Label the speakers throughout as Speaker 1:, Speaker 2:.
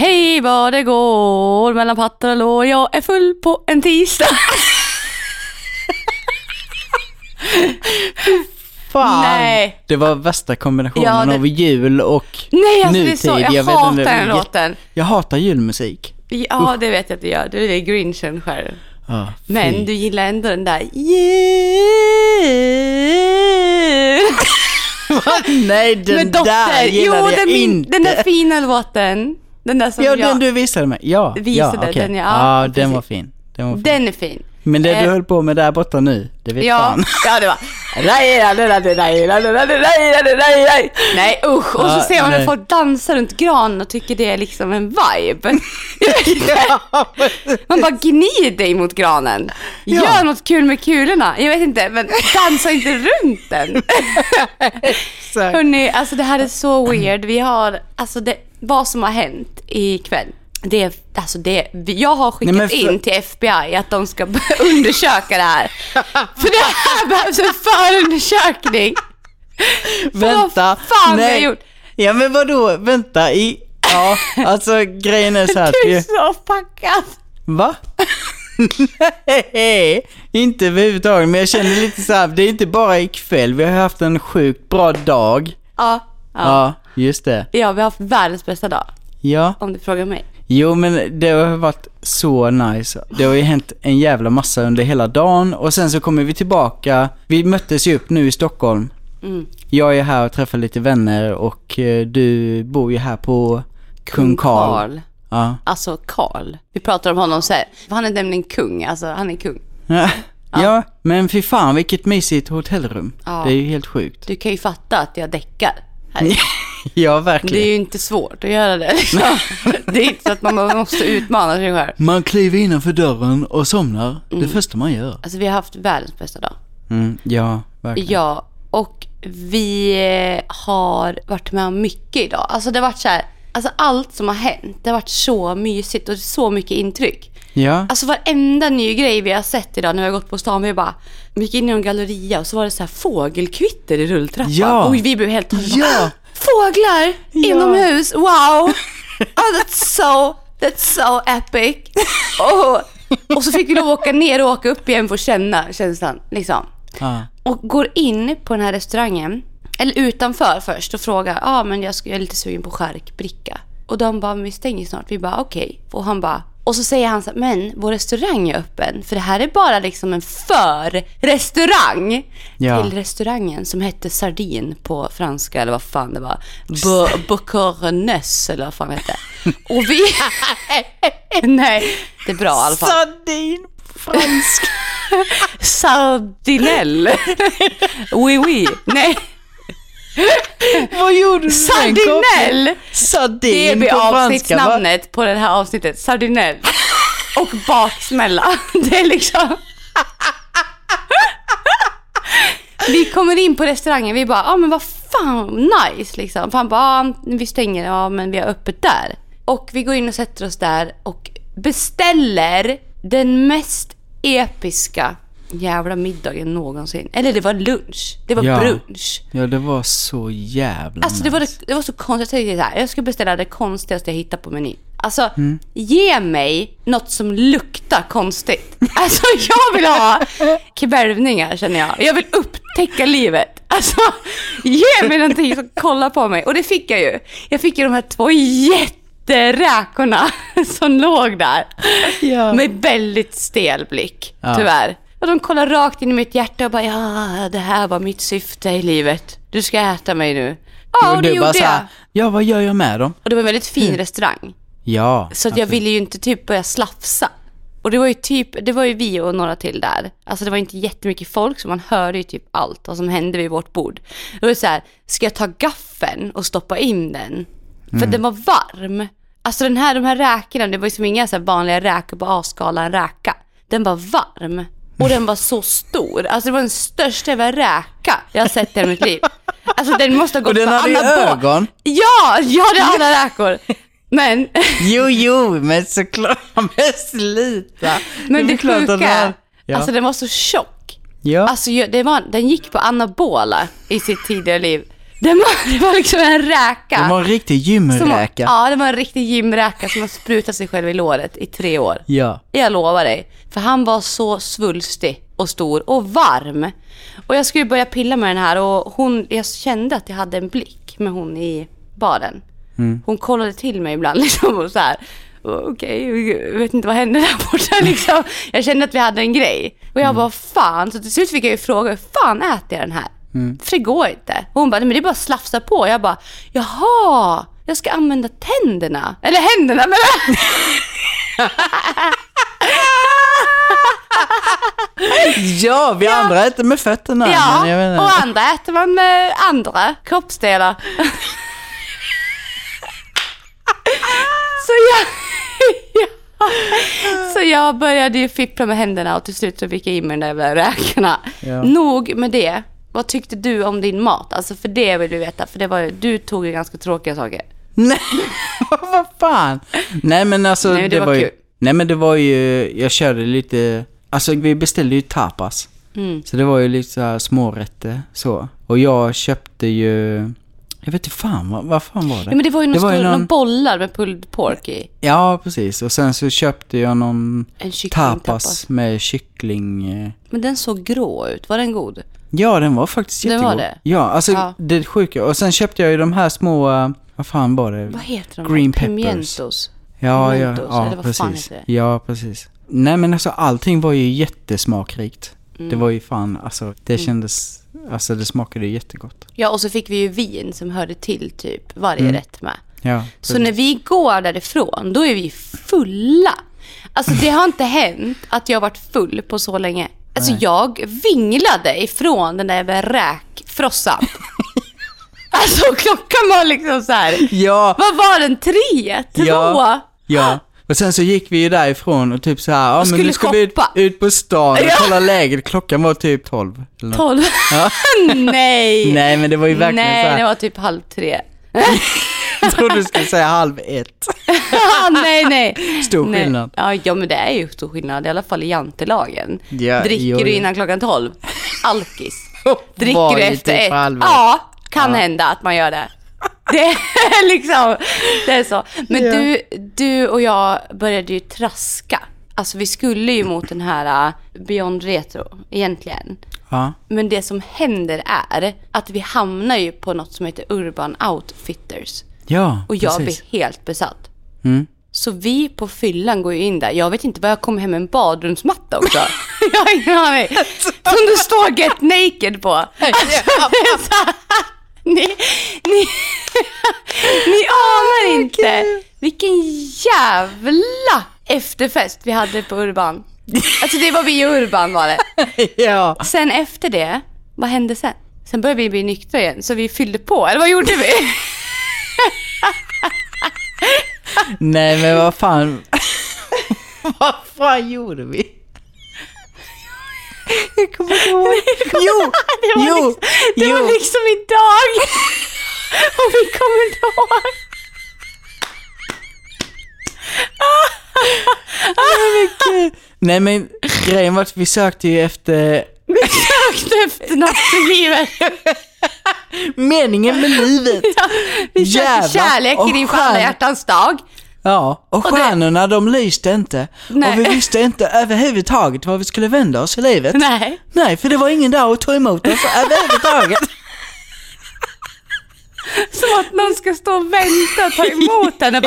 Speaker 1: Hej vad det går mellan pattar och lår, jag är full på en tisdag.
Speaker 2: Fan!
Speaker 1: Nej.
Speaker 2: Det var värsta kombinationen
Speaker 1: Ja, det-
Speaker 2: av jul och
Speaker 1: Nej, alltså det är
Speaker 2: nutid.
Speaker 1: så, jag,
Speaker 2: inte,
Speaker 1: hatar den låten.
Speaker 2: Jag hatar julmusik.
Speaker 1: Ja, det vet jag att du gör. Du är grinchen själv.
Speaker 2: Fy.
Speaker 1: Men du gillar ändå den där jul.
Speaker 2: Nej, den
Speaker 1: dotter.
Speaker 2: där
Speaker 1: Jo,
Speaker 2: gillade jag
Speaker 1: den,
Speaker 2: inte.
Speaker 1: den där fina låten. Den där som
Speaker 2: ja,
Speaker 1: jag...
Speaker 2: den du visade mig. Ja,
Speaker 1: Visade
Speaker 2: ja, okej.
Speaker 1: den, ja.
Speaker 2: Ja, den var fin. Den var fin.
Speaker 1: Den är fin.
Speaker 2: Men det du
Speaker 1: Eh,
Speaker 2: höll på med där borta nu, det vet
Speaker 1: Ja,
Speaker 2: fan.
Speaker 1: ja det var... Nej usch, och så ser man hur folk dansar runt granen och tycker det är liksom en vibe. Man bara gnid dig mot granen. Gör något kul med kulorna. Jag vet inte, men dansa inte runt den. Hörni, alltså det här är så weird. Vi har, alltså det, vad som har hänt ikväll. Det är, alltså det, jag har skickat
Speaker 2: Nej, för-
Speaker 1: in till FBI att de ska undersöka det här. För det här behövs en förundersökning.
Speaker 2: Vänta.
Speaker 1: Vad fan vi har gjort?
Speaker 2: Ja, men vadå? Vänta. I... Ja, alltså grejen är så här.
Speaker 1: Du är så packad.
Speaker 2: Va? Nej, inte överhuvudtaget. Men jag känner lite så här, det är inte bara ikväll. Vi har haft en sjukt bra dag.
Speaker 1: Ja, ja.
Speaker 2: Ja, just det.
Speaker 1: ja, vi har haft världens bästa dag.
Speaker 2: Ja,
Speaker 1: Om du frågar mig.
Speaker 2: jo men det har varit så nice. Det har ju hänt en jävla massa under hela dagen och sen så kommer vi tillbaka. Vi möttes ju upp nu i Stockholm.
Speaker 1: Mm.
Speaker 2: Jag är här och träffar lite vänner och eh, du bor ju här på Kung Karl. Ja.
Speaker 1: Alltså Karl. Vi pratar om honom så här. Han är nämligen kung. Alltså han är kung.
Speaker 2: Ja. ja, men fy fan vilket mysigt hotellrum.
Speaker 1: Ja.
Speaker 2: Det är ju helt sjukt.
Speaker 1: Du kan ju fatta att jag däckar. Här.
Speaker 2: Ja,
Speaker 1: Det är
Speaker 2: verkligen.
Speaker 1: ju inte svårt att göra det. Liksom. Det är inte så att man måste utmana sig själv.
Speaker 2: Man kliver innanför dörren och somnar. Det första man gör.
Speaker 1: Alltså vi har haft världens bästa dag.
Speaker 2: Mm, ja, verkligen.
Speaker 1: Ja, och vi eh, har varit med om mycket idag. Alltså det har varit så här, alltså allt som har hänt, det har varit så mysigt och så mycket intryck.
Speaker 2: Ja,
Speaker 1: Alltså varenda ny grej vi har sett idag när vi har gått på stan, vi bara, vi gick in i en galleria och så var det så här fågelkvitter i rulltrappan.
Speaker 2: Ja.
Speaker 1: Och vi blev helt.
Speaker 2: Ja.
Speaker 1: Fåglar
Speaker 2: Ja.
Speaker 1: inomhus, wow! Oh, that's so, that's so epic. Och, och så fick vi lov att åka ner och åka upp igen för att känna känslan. Liksom.
Speaker 2: ja.
Speaker 1: Och går in på den här restaurangen, eller utanför först och frågar, ja ah, men jag, ska, jag är lite sugen på charkbricka. Och de bara, men vi stänger snart. Vi bara, okej. Och han bara, och så säger han så här, men vår restaurang är öppen. För det här är bara liksom en för-restaurang
Speaker 2: Ja.
Speaker 1: till restaurangen som hette Sardin på franska, eller vad fan det var. Bo- Bocornes, eller vad fan det hette. Och vi... Nej, det är bra i alla fall.
Speaker 2: Sardin på franska.
Speaker 1: Sardinell. Oui, oui. Nej,
Speaker 2: Vad gjorde du?
Speaker 1: Sardinell.
Speaker 2: Sardin
Speaker 1: Det
Speaker 2: va?
Speaker 1: avsnittsnamnet på det här avsnittet. Sardinell. Och baksmälla. Det är liksom... Vi kommer in på restaurangen, vi bara, ja ah, men vad fan nice liksom. För han bara, ah, vi stänger, ja men vi har öppet där. Och vi går in och sätter oss där och beställer den mest episka jävla middagen någonsin. Eller det var lunch. Det var
Speaker 2: Ja.
Speaker 1: brunch.
Speaker 2: Ja, det var så jävla
Speaker 1: Alltså det var, det, det var så konstigt. Jag tänkte så här, jag ska beställa det konstigaste jag hittar på menyn. Alltså,
Speaker 2: Mm.
Speaker 1: ge mig något som luktar konstigt. Alltså jag vill ha kvälvningar känner jag. Jag vill upptäcka livet. Alltså, ge mig någonting som kollar på mig. Och det fick jag ju. Jag fick ju de här två jätteräkorna som låg där.
Speaker 2: Ja.
Speaker 1: Med väldigt stel blick,
Speaker 2: Ja.
Speaker 1: tyvärr. Och de kollar rakt in i mitt hjärta och bara, ja, det här var mitt syfte i livet. Du ska äta mig nu. Ja, och det
Speaker 2: du bara
Speaker 1: gjorde
Speaker 2: så
Speaker 1: jag.
Speaker 2: här, ja vad gör jag med dem?
Speaker 1: Och det var en väldigt fin restaurang.
Speaker 2: Ja.
Speaker 1: Så att jag ville ju inte typ börja slafsa. Och det var ju typ, det var ju vi och några till där. Alltså det var inte jättemycket folk så man hörde ju typ allt vad som hände vid vårt bord. Då var det så här, ska jag ta gaffeln och stoppa in den? För den var varm. Alltså den här, de här räkorna, det var ju som inga så vanliga räkor på A-skala, en räka. Den var varm. Och den var så stor. Alltså det var den största jävla räka jag har sett i hela mitt liv. Alltså den måste ha gått
Speaker 2: Och den
Speaker 1: på
Speaker 2: hade ju
Speaker 1: anabol.
Speaker 2: ögon.
Speaker 1: Ja, ja det hade alla räkor. Men
Speaker 2: Jo, jo, men såklart. Men sluta.
Speaker 1: Men det,
Speaker 2: är klart att
Speaker 1: sjuka
Speaker 2: han- Ja.
Speaker 1: alltså den var så tjock.
Speaker 2: ja.
Speaker 1: Alltså jag- det var, den gick på anabola i sitt tidigare liv. Den var, det var liksom en räka.
Speaker 2: Det var en riktig
Speaker 1: som,
Speaker 2: gymräka.
Speaker 1: Ja, det var en riktig gymräka som har sprutat sig själv i låret i tre år.
Speaker 2: Ja.
Speaker 1: Jag lovar dig. För han var så svulstig och stor och varm. Och jag skulle börja pilla med den här och hon, jag kände att jag hade en blick med hon i baren. Hon kollade till mig ibland liksom och så här. Okej, jag vet inte vad hände där borta liksom. Jag kände att vi hade en grej. Och jag bara fan, så till slut fick jag ju fråga hur fan äter jag den här? För det går inte. Och hon bara, "Nej, men det är bara att slafsa på. Jag bara, jaha, jag ska använda tänderna. Eller händerna men
Speaker 2: Ja, vi andra äter med fötterna.
Speaker 1: Ja,
Speaker 2: jag
Speaker 1: och andra äter man med andra kroppsdelar. så jag... ja. Så jag började ju fippla med händerna och till slut så fick jag in mig de där jävla räkorna.
Speaker 2: Ja.
Speaker 1: Nog med det. Vad tyckte du om din mat? Alltså för det vill vi veta. För det var ju, du tog ju ganska tråkiga saker.
Speaker 2: Nej, vad fan. Nej men alltså
Speaker 1: Nej, det var
Speaker 2: ju...
Speaker 1: kul.
Speaker 2: Nej men det var ju, jag körde lite, alltså vi beställde ju tapas.
Speaker 1: Mm.
Speaker 2: Så det var ju lite så smårätter så. Och jag köpte ju, jag vet inte fan, vad, vad fan var det?
Speaker 1: Ja, men det var ju,
Speaker 2: Det var ju någon-
Speaker 1: någon bollar med pulled pork i.
Speaker 2: Ja, precis. Och sen så köpte jag någon
Speaker 1: kycklingtapas.
Speaker 2: tapas med kyckling. eh.
Speaker 1: Men den såg grå ut. Var den god?
Speaker 2: Ja, den var faktiskt
Speaker 1: Den
Speaker 2: jättegod.
Speaker 1: var det?
Speaker 2: Ja, alltså
Speaker 1: Ja.
Speaker 2: det sjuka. Och sen köpte jag ju de här små, eh, vad fan var det?
Speaker 1: Vad heter de?
Speaker 2: Green peppers.
Speaker 1: Pimientos.
Speaker 2: Ja, ja,
Speaker 1: Pimientos,
Speaker 2: ja
Speaker 1: eller vad fan
Speaker 2: precis.
Speaker 1: heter det?
Speaker 2: Ja, precis. Nej men alltså allting var ju jättesmakrikt.
Speaker 1: Mm.
Speaker 2: Det var ju fan, alltså det kändes, alltså det smakade ju jättegott.
Speaker 1: Ja, och så fick vi ju vin som hörde till typ varje
Speaker 2: Mm.
Speaker 1: rätt med.
Speaker 2: Ja,
Speaker 1: Så när vi går därifrån, då är vi fulla. Alltså det har inte hänt att jag varit full på så länge. Alltså
Speaker 2: Nej.
Speaker 1: jag vinglade ifrån den där räkfrossan. alltså klockan var liksom så här.
Speaker 2: Ja,
Speaker 1: Vad var den? Tre? Två?
Speaker 2: Ja. ja. Och sen så gick vi ju därifrån och typ så här, ja men nu ska vi ut, ut på stan och
Speaker 1: Ja.
Speaker 2: kolla läget. Klockan var typ 12. Eller något.
Speaker 1: Tolv?
Speaker 2: Ja.
Speaker 1: Nej.
Speaker 2: Nej men det var ju verkligen
Speaker 1: Nej,
Speaker 2: så här,
Speaker 1: det var typ halv tre.
Speaker 2: Jag trodde du skulle säga halv ett.
Speaker 1: nej, nej.
Speaker 2: Stor
Speaker 1: Nej.
Speaker 2: skillnad.
Speaker 1: Ja, ja, men det är ju stor skillnad. I alla fall i jantelagen.
Speaker 2: Ja,
Speaker 1: Dricker
Speaker 2: jo,
Speaker 1: du
Speaker 2: jo.
Speaker 1: innan klockan 12? Alkis. Dricker du efter
Speaker 2: typ
Speaker 1: ett? Ja, kan
Speaker 2: Ja.
Speaker 1: hända att man gör det. Det är liksom, det är så. Men
Speaker 2: Ja.
Speaker 1: du, du och jag började ju traska. Alltså vi skulle ju mot den här uh, Beyond Retro egentligen.
Speaker 2: Ja.
Speaker 1: Men det som händer är att vi hamnar ju på något som heter Urban Outfitters.
Speaker 2: Ja,
Speaker 1: Och jag
Speaker 2: precis.
Speaker 1: blir helt besatt.
Speaker 2: Mm.
Speaker 1: Så vi på fyllan går ju in där. Jag vet inte vad jag kommer hem med en badrumsmatta också. jag har ingen aning. Som det står Get Naked på. Alltså, ni, ni, ni anar inte vilken jävla efterfest vi hade på Urban. Alltså det var vi i Urban var det.
Speaker 2: ja.
Speaker 1: Sen efter det, vad hände sen? Sen började vi bli nyktra igen, så vi fyllde på. Eller vad gjorde vi?
Speaker 2: Nej men vad fan. vad fan gjorde vi? Jag kommer inte ihåg. Jo,
Speaker 1: Det var,
Speaker 2: jo,
Speaker 1: liksom, det
Speaker 2: jo.
Speaker 1: var liksom idag. Och vi kommer inte ihåg.
Speaker 2: Nej men grejen var att vi sökte ju efter
Speaker 1: Vi sökte efter något i livet.
Speaker 2: meningen med livet.
Speaker 1: Ja, vi sökte
Speaker 2: Jävlar.
Speaker 1: kärlek
Speaker 2: Och
Speaker 1: i din
Speaker 2: stjärn-
Speaker 1: hjärtans dag.
Speaker 2: Ja, och
Speaker 1: det-
Speaker 2: stjärnorna de lyste inte.
Speaker 1: Nej.
Speaker 2: Och vi visste inte överhuvudtaget var vi skulle vända oss i livet.
Speaker 1: Nej.
Speaker 2: Nej, för det var ingen där att ta emot oss överhuvudtaget.
Speaker 1: Som att någon ska stå och vänta och ta emot och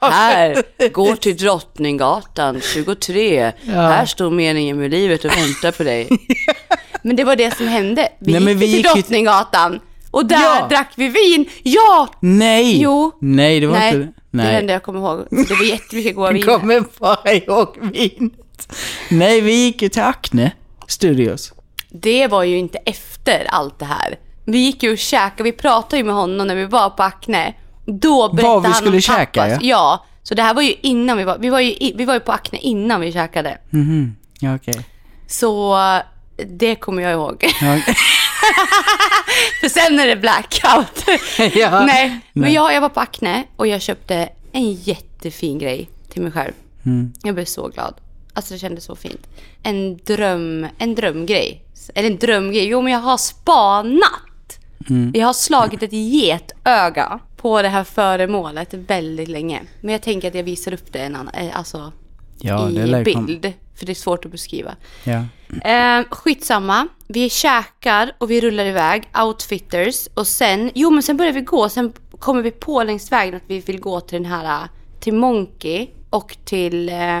Speaker 1: bara Här, gå till Drottninggatan 23. Här står meningen med livet och väntar på dig. Men det var det som hände. Vi
Speaker 2: Nej,
Speaker 1: gick
Speaker 2: vi
Speaker 1: till
Speaker 2: gick
Speaker 1: Drottninggatan och där
Speaker 2: Ja.
Speaker 1: drack vi vin. Ja!
Speaker 2: Nej!
Speaker 1: Jo.
Speaker 2: Nej, det var
Speaker 1: Nej,
Speaker 2: inte
Speaker 1: det är
Speaker 2: Nej.
Speaker 1: det enda jag kommer ihåg. Det var jättemycket goda
Speaker 2: Jag
Speaker 1: viner.
Speaker 2: kommer bara ihåg vinet. Nej, vi gick ju till Acne Studios.
Speaker 1: Det var ju inte efter allt det här. Vi gick ju och käkade, vi pratade ju med honom när vi var på Acne. Då berättade
Speaker 2: Var vi
Speaker 1: han
Speaker 2: skulle
Speaker 1: om
Speaker 2: käka,
Speaker 1: tapas.
Speaker 2: ja.
Speaker 1: Ja, så det här var ju innan vi var, vi var ju, i- vi var ju på Acne innan vi käkade.
Speaker 2: Mhm, ja okej.
Speaker 1: Så det kommer jag ihåg.
Speaker 2: Ja,
Speaker 1: För sen är det blackout.
Speaker 2: Ja.
Speaker 1: Nej, men jag, jag var på Acne och jag köpte en jättefin grej till mig själv.
Speaker 2: Mm.
Speaker 1: Jag blev så glad. Alltså det kändes så fint. En dröm, en drömgrej. Eller en drömgrej. Jo men jag har spanat Jag har slagit ett getöga på det här föremålet väldigt länge. Men jag tänker att jag visar upp det en annan, eh, alltså
Speaker 2: Ja,
Speaker 1: i bild. För det är svårt att beskriva.
Speaker 2: Ja.
Speaker 1: Eh, skitsamma. Vi käkar och vi rullar iväg. Outfitters. Och sen, jo men sen börjar vi gå. Sen kommer vi på längs vägen att vi vill gå till den här, eh, till Monkey och till eh,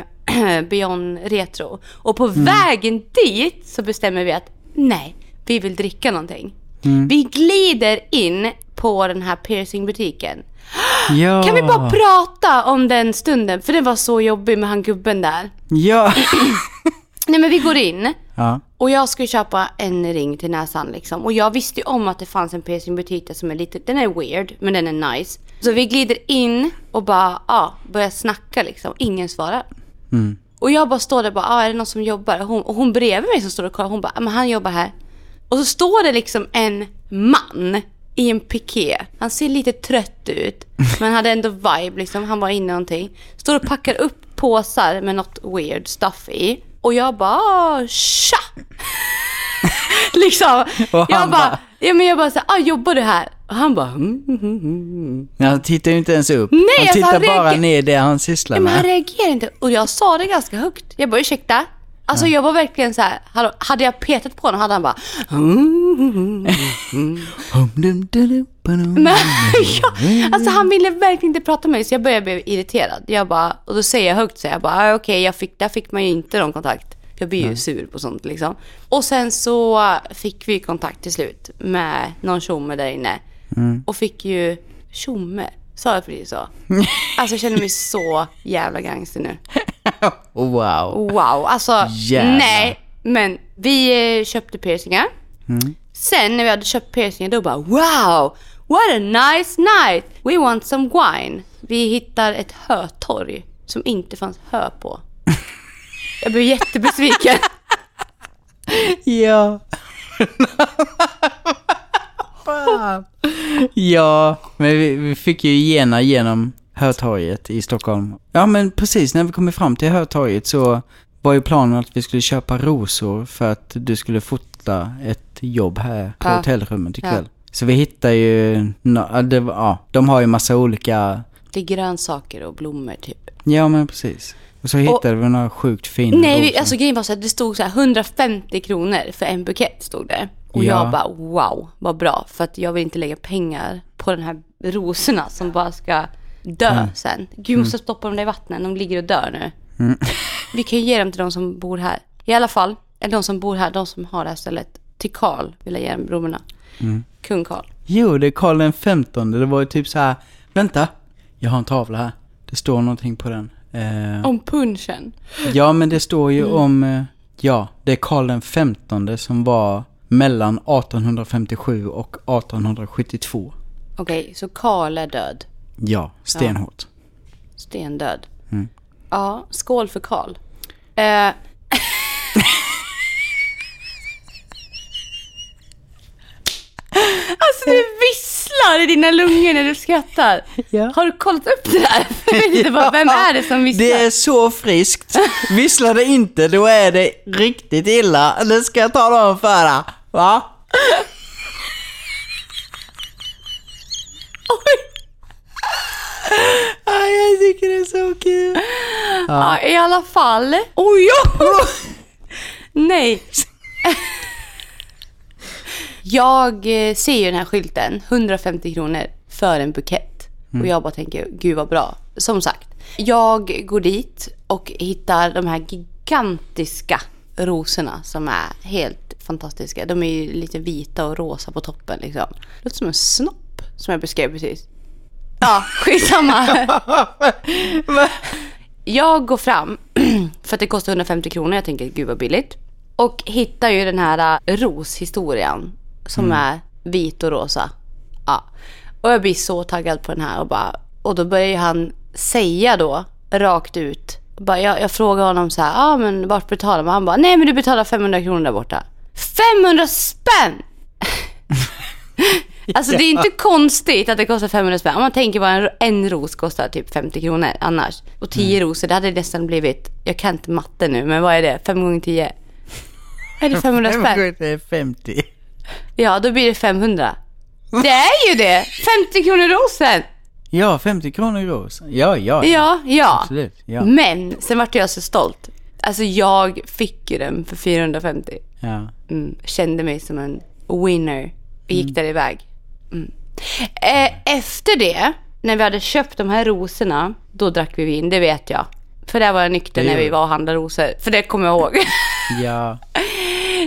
Speaker 1: Beyond Retro. Och på vägen dit så bestämmer vi att nej, vi vill dricka någonting. Vi glider in på den här piercingbutiken.
Speaker 2: ja.
Speaker 1: Kan vi bara prata om den stunden? För det var så jobbig med han gubben där.
Speaker 2: Ja.
Speaker 1: Nej men vi går in.
Speaker 2: ja.
Speaker 1: Och jag ska köpa en ring till näsan liksom. Och jag visste ju om att det fanns en piercingbutik där som är lite, den är weird men den är nice. Så vi glider in och bara, ja, börjar snacka liksom. Ingen svarar.
Speaker 2: Mm.
Speaker 1: Och jag bara står där och bara, ah, är det någon som jobbar? Och hon, och hon bredvid mig som står och kollar, hon bara, ah, men han jobbar här. Och så står det liksom en man i en piké. Han ser lite trött ut, men hade ändå vibe liksom. Han var inne i någonting. Står och packar upp påsar med något weird stuff i. Och jag bara, ah, tja! liksom.
Speaker 2: Och han
Speaker 1: jag bara,
Speaker 2: bara-
Speaker 1: ja men jag bara så här, ah, jobbar du här? Och han bara, mm, mm, mm, mm.
Speaker 2: Han tittar ju inte ens upp.
Speaker 1: Nej,
Speaker 2: han
Speaker 1: alltså,
Speaker 2: tittar
Speaker 1: han
Speaker 2: bara ner det han sysslar
Speaker 1: Ja, men han
Speaker 2: med.
Speaker 1: reagerar inte. Och jag sa det ganska högt. Jag bara, ursäkta? Alltså jag var verkligen så här, hade jag petat på honom hade han bara... Men, ja, alltså han ville verkligen inte prata med mig så jag började bli irriterad. Jag bara, och då säger jag högt så jag bara, ah, okej, jag fick, där fick man ju inte någon kontakt. Jag blir ju sur på sånt liksom. Och sen så fick vi kontakt till slut med någon tjomme där inne. Och fick ju tjomme. Sa jag precis så? Alltså jag känner mig så jävla gangster nu.
Speaker 2: Wow.
Speaker 1: Wow, alltså
Speaker 2: Jävlar.
Speaker 1: nej. Men vi eh, köpte piercingar. Sen när vi hade köpt piercingar då bara wow, what a nice night. We want some wine. Vi hittar ett hötorg som inte fanns hö på. Jag blev jättebesviken.
Speaker 2: Ja. Ja, men vi, vi fick ju gena genom Hötorget i Stockholm. Ja, men precis när vi kom fram till Hötorget så var ju planen att vi skulle köpa rosor för att du skulle fota ett jobb här på
Speaker 1: Ja.
Speaker 2: hotellrummet ikväll.
Speaker 1: Ja.
Speaker 2: Så vi hittade ju, no, ja, det, var- ja, de har ju massa olika,
Speaker 1: Det är grönsaker och blommor typ.
Speaker 2: ja men precis. Och så hittade vi några sjukt fina
Speaker 1: Nej,
Speaker 2: rosor.
Speaker 1: alltså grejen var så att det stod så här 150 kronor för en bukett stod det. Och
Speaker 2: Ja.
Speaker 1: jag bara wow, vad bra. För att jag vill inte lägga pengar på den här rosorna som bara ska dö
Speaker 2: Mm.
Speaker 1: sen. Gud, måste stoppa dem där i vattnet. De ligger och dör nu.
Speaker 2: Mm.
Speaker 1: Vi kan ju ge dem till de som bor här. I alla fall, eller de som bor här, de som har det här stället. Till Karl vill jag ge dem blommorna.
Speaker 2: Mm.
Speaker 1: Kung Karl.
Speaker 2: Jo, det är Karl den femtonde. Det var ju typ så här. Vänta, jag har en tavla här. Det står någonting på den. Eh,
Speaker 1: Om punchen.
Speaker 2: ja, men det står ju om... Eh, ja, det är Karl den femtonde som var mellan 1857 och 1872.
Speaker 1: Okej, så Karl är död.
Speaker 2: Ja, stenhårt.
Speaker 1: Stendöd.
Speaker 2: Mm.
Speaker 1: Ja, skål för Karl. Eh. alltså du visslar i dina lungor när du skrattar.
Speaker 2: Ja.
Speaker 1: Har du kollat upp det där? Bara, vem är det som visslar?
Speaker 2: Det är så friskt. Visslar det inte, då är det riktigt illa. Det ska jag tala om för dig. Va? Ah, jag tycker det är så kul.
Speaker 1: Ja, i alla fall. Oj, oj. Nej. Jag eh, ser ju den här skylten, 150 kronor för en bukett. Och jag bara tänker, gud vad bra. Som sagt, jag går dit och hittar de här gigantiska rosorna som är helt fantastiska. De är ju lite vita och rosa på toppen liksom. Det låter som en snopp som jag beskrev precis. Ja, skitsamma. Jag går fram, för att det kostar 150 kronor, jag tänker gud vad billigt. Och hittar ju den här äh, roshistorien som är vit och rosa. Ja. Och jag blir så taggad på den här och bara, och då börjar han säga då, rakt ut. Bara, jag, jag frågar honom så här, ah, men vart betalar man? Han bara, nej men du betalar 500 kronor där borta. 500 spänn! Alltså det är inte konstigt att det kostar 500 spänn. Om man tänker vad en, en ros kostar typ 50 kronor annars. Och 10 rosor, det hade nästan blivit, jag kan inte matte nu, men vad är det? 5 gånger 10? Är det 500 spänn?
Speaker 2: Det är 50.
Speaker 1: Ja, då blir det 500. Det är ju det! 50 kronor rosen!
Speaker 2: Ja, 50 kronor i ros. Ja, ja.
Speaker 1: Ja, ja.
Speaker 2: Absolut. Ja.
Speaker 1: Men sen vart jag så stolt. Alltså jag fick ju den för 450.
Speaker 2: ja.
Speaker 1: Mm, kände mig som en winner och gick där iväg. Mm. Eh, efter det, när vi hade köpt de här rosorna, då drack vi vin, det vet jag. För där var jag nykter när vi var och handlade rosor. För det kommer jag ihåg.
Speaker 2: ja.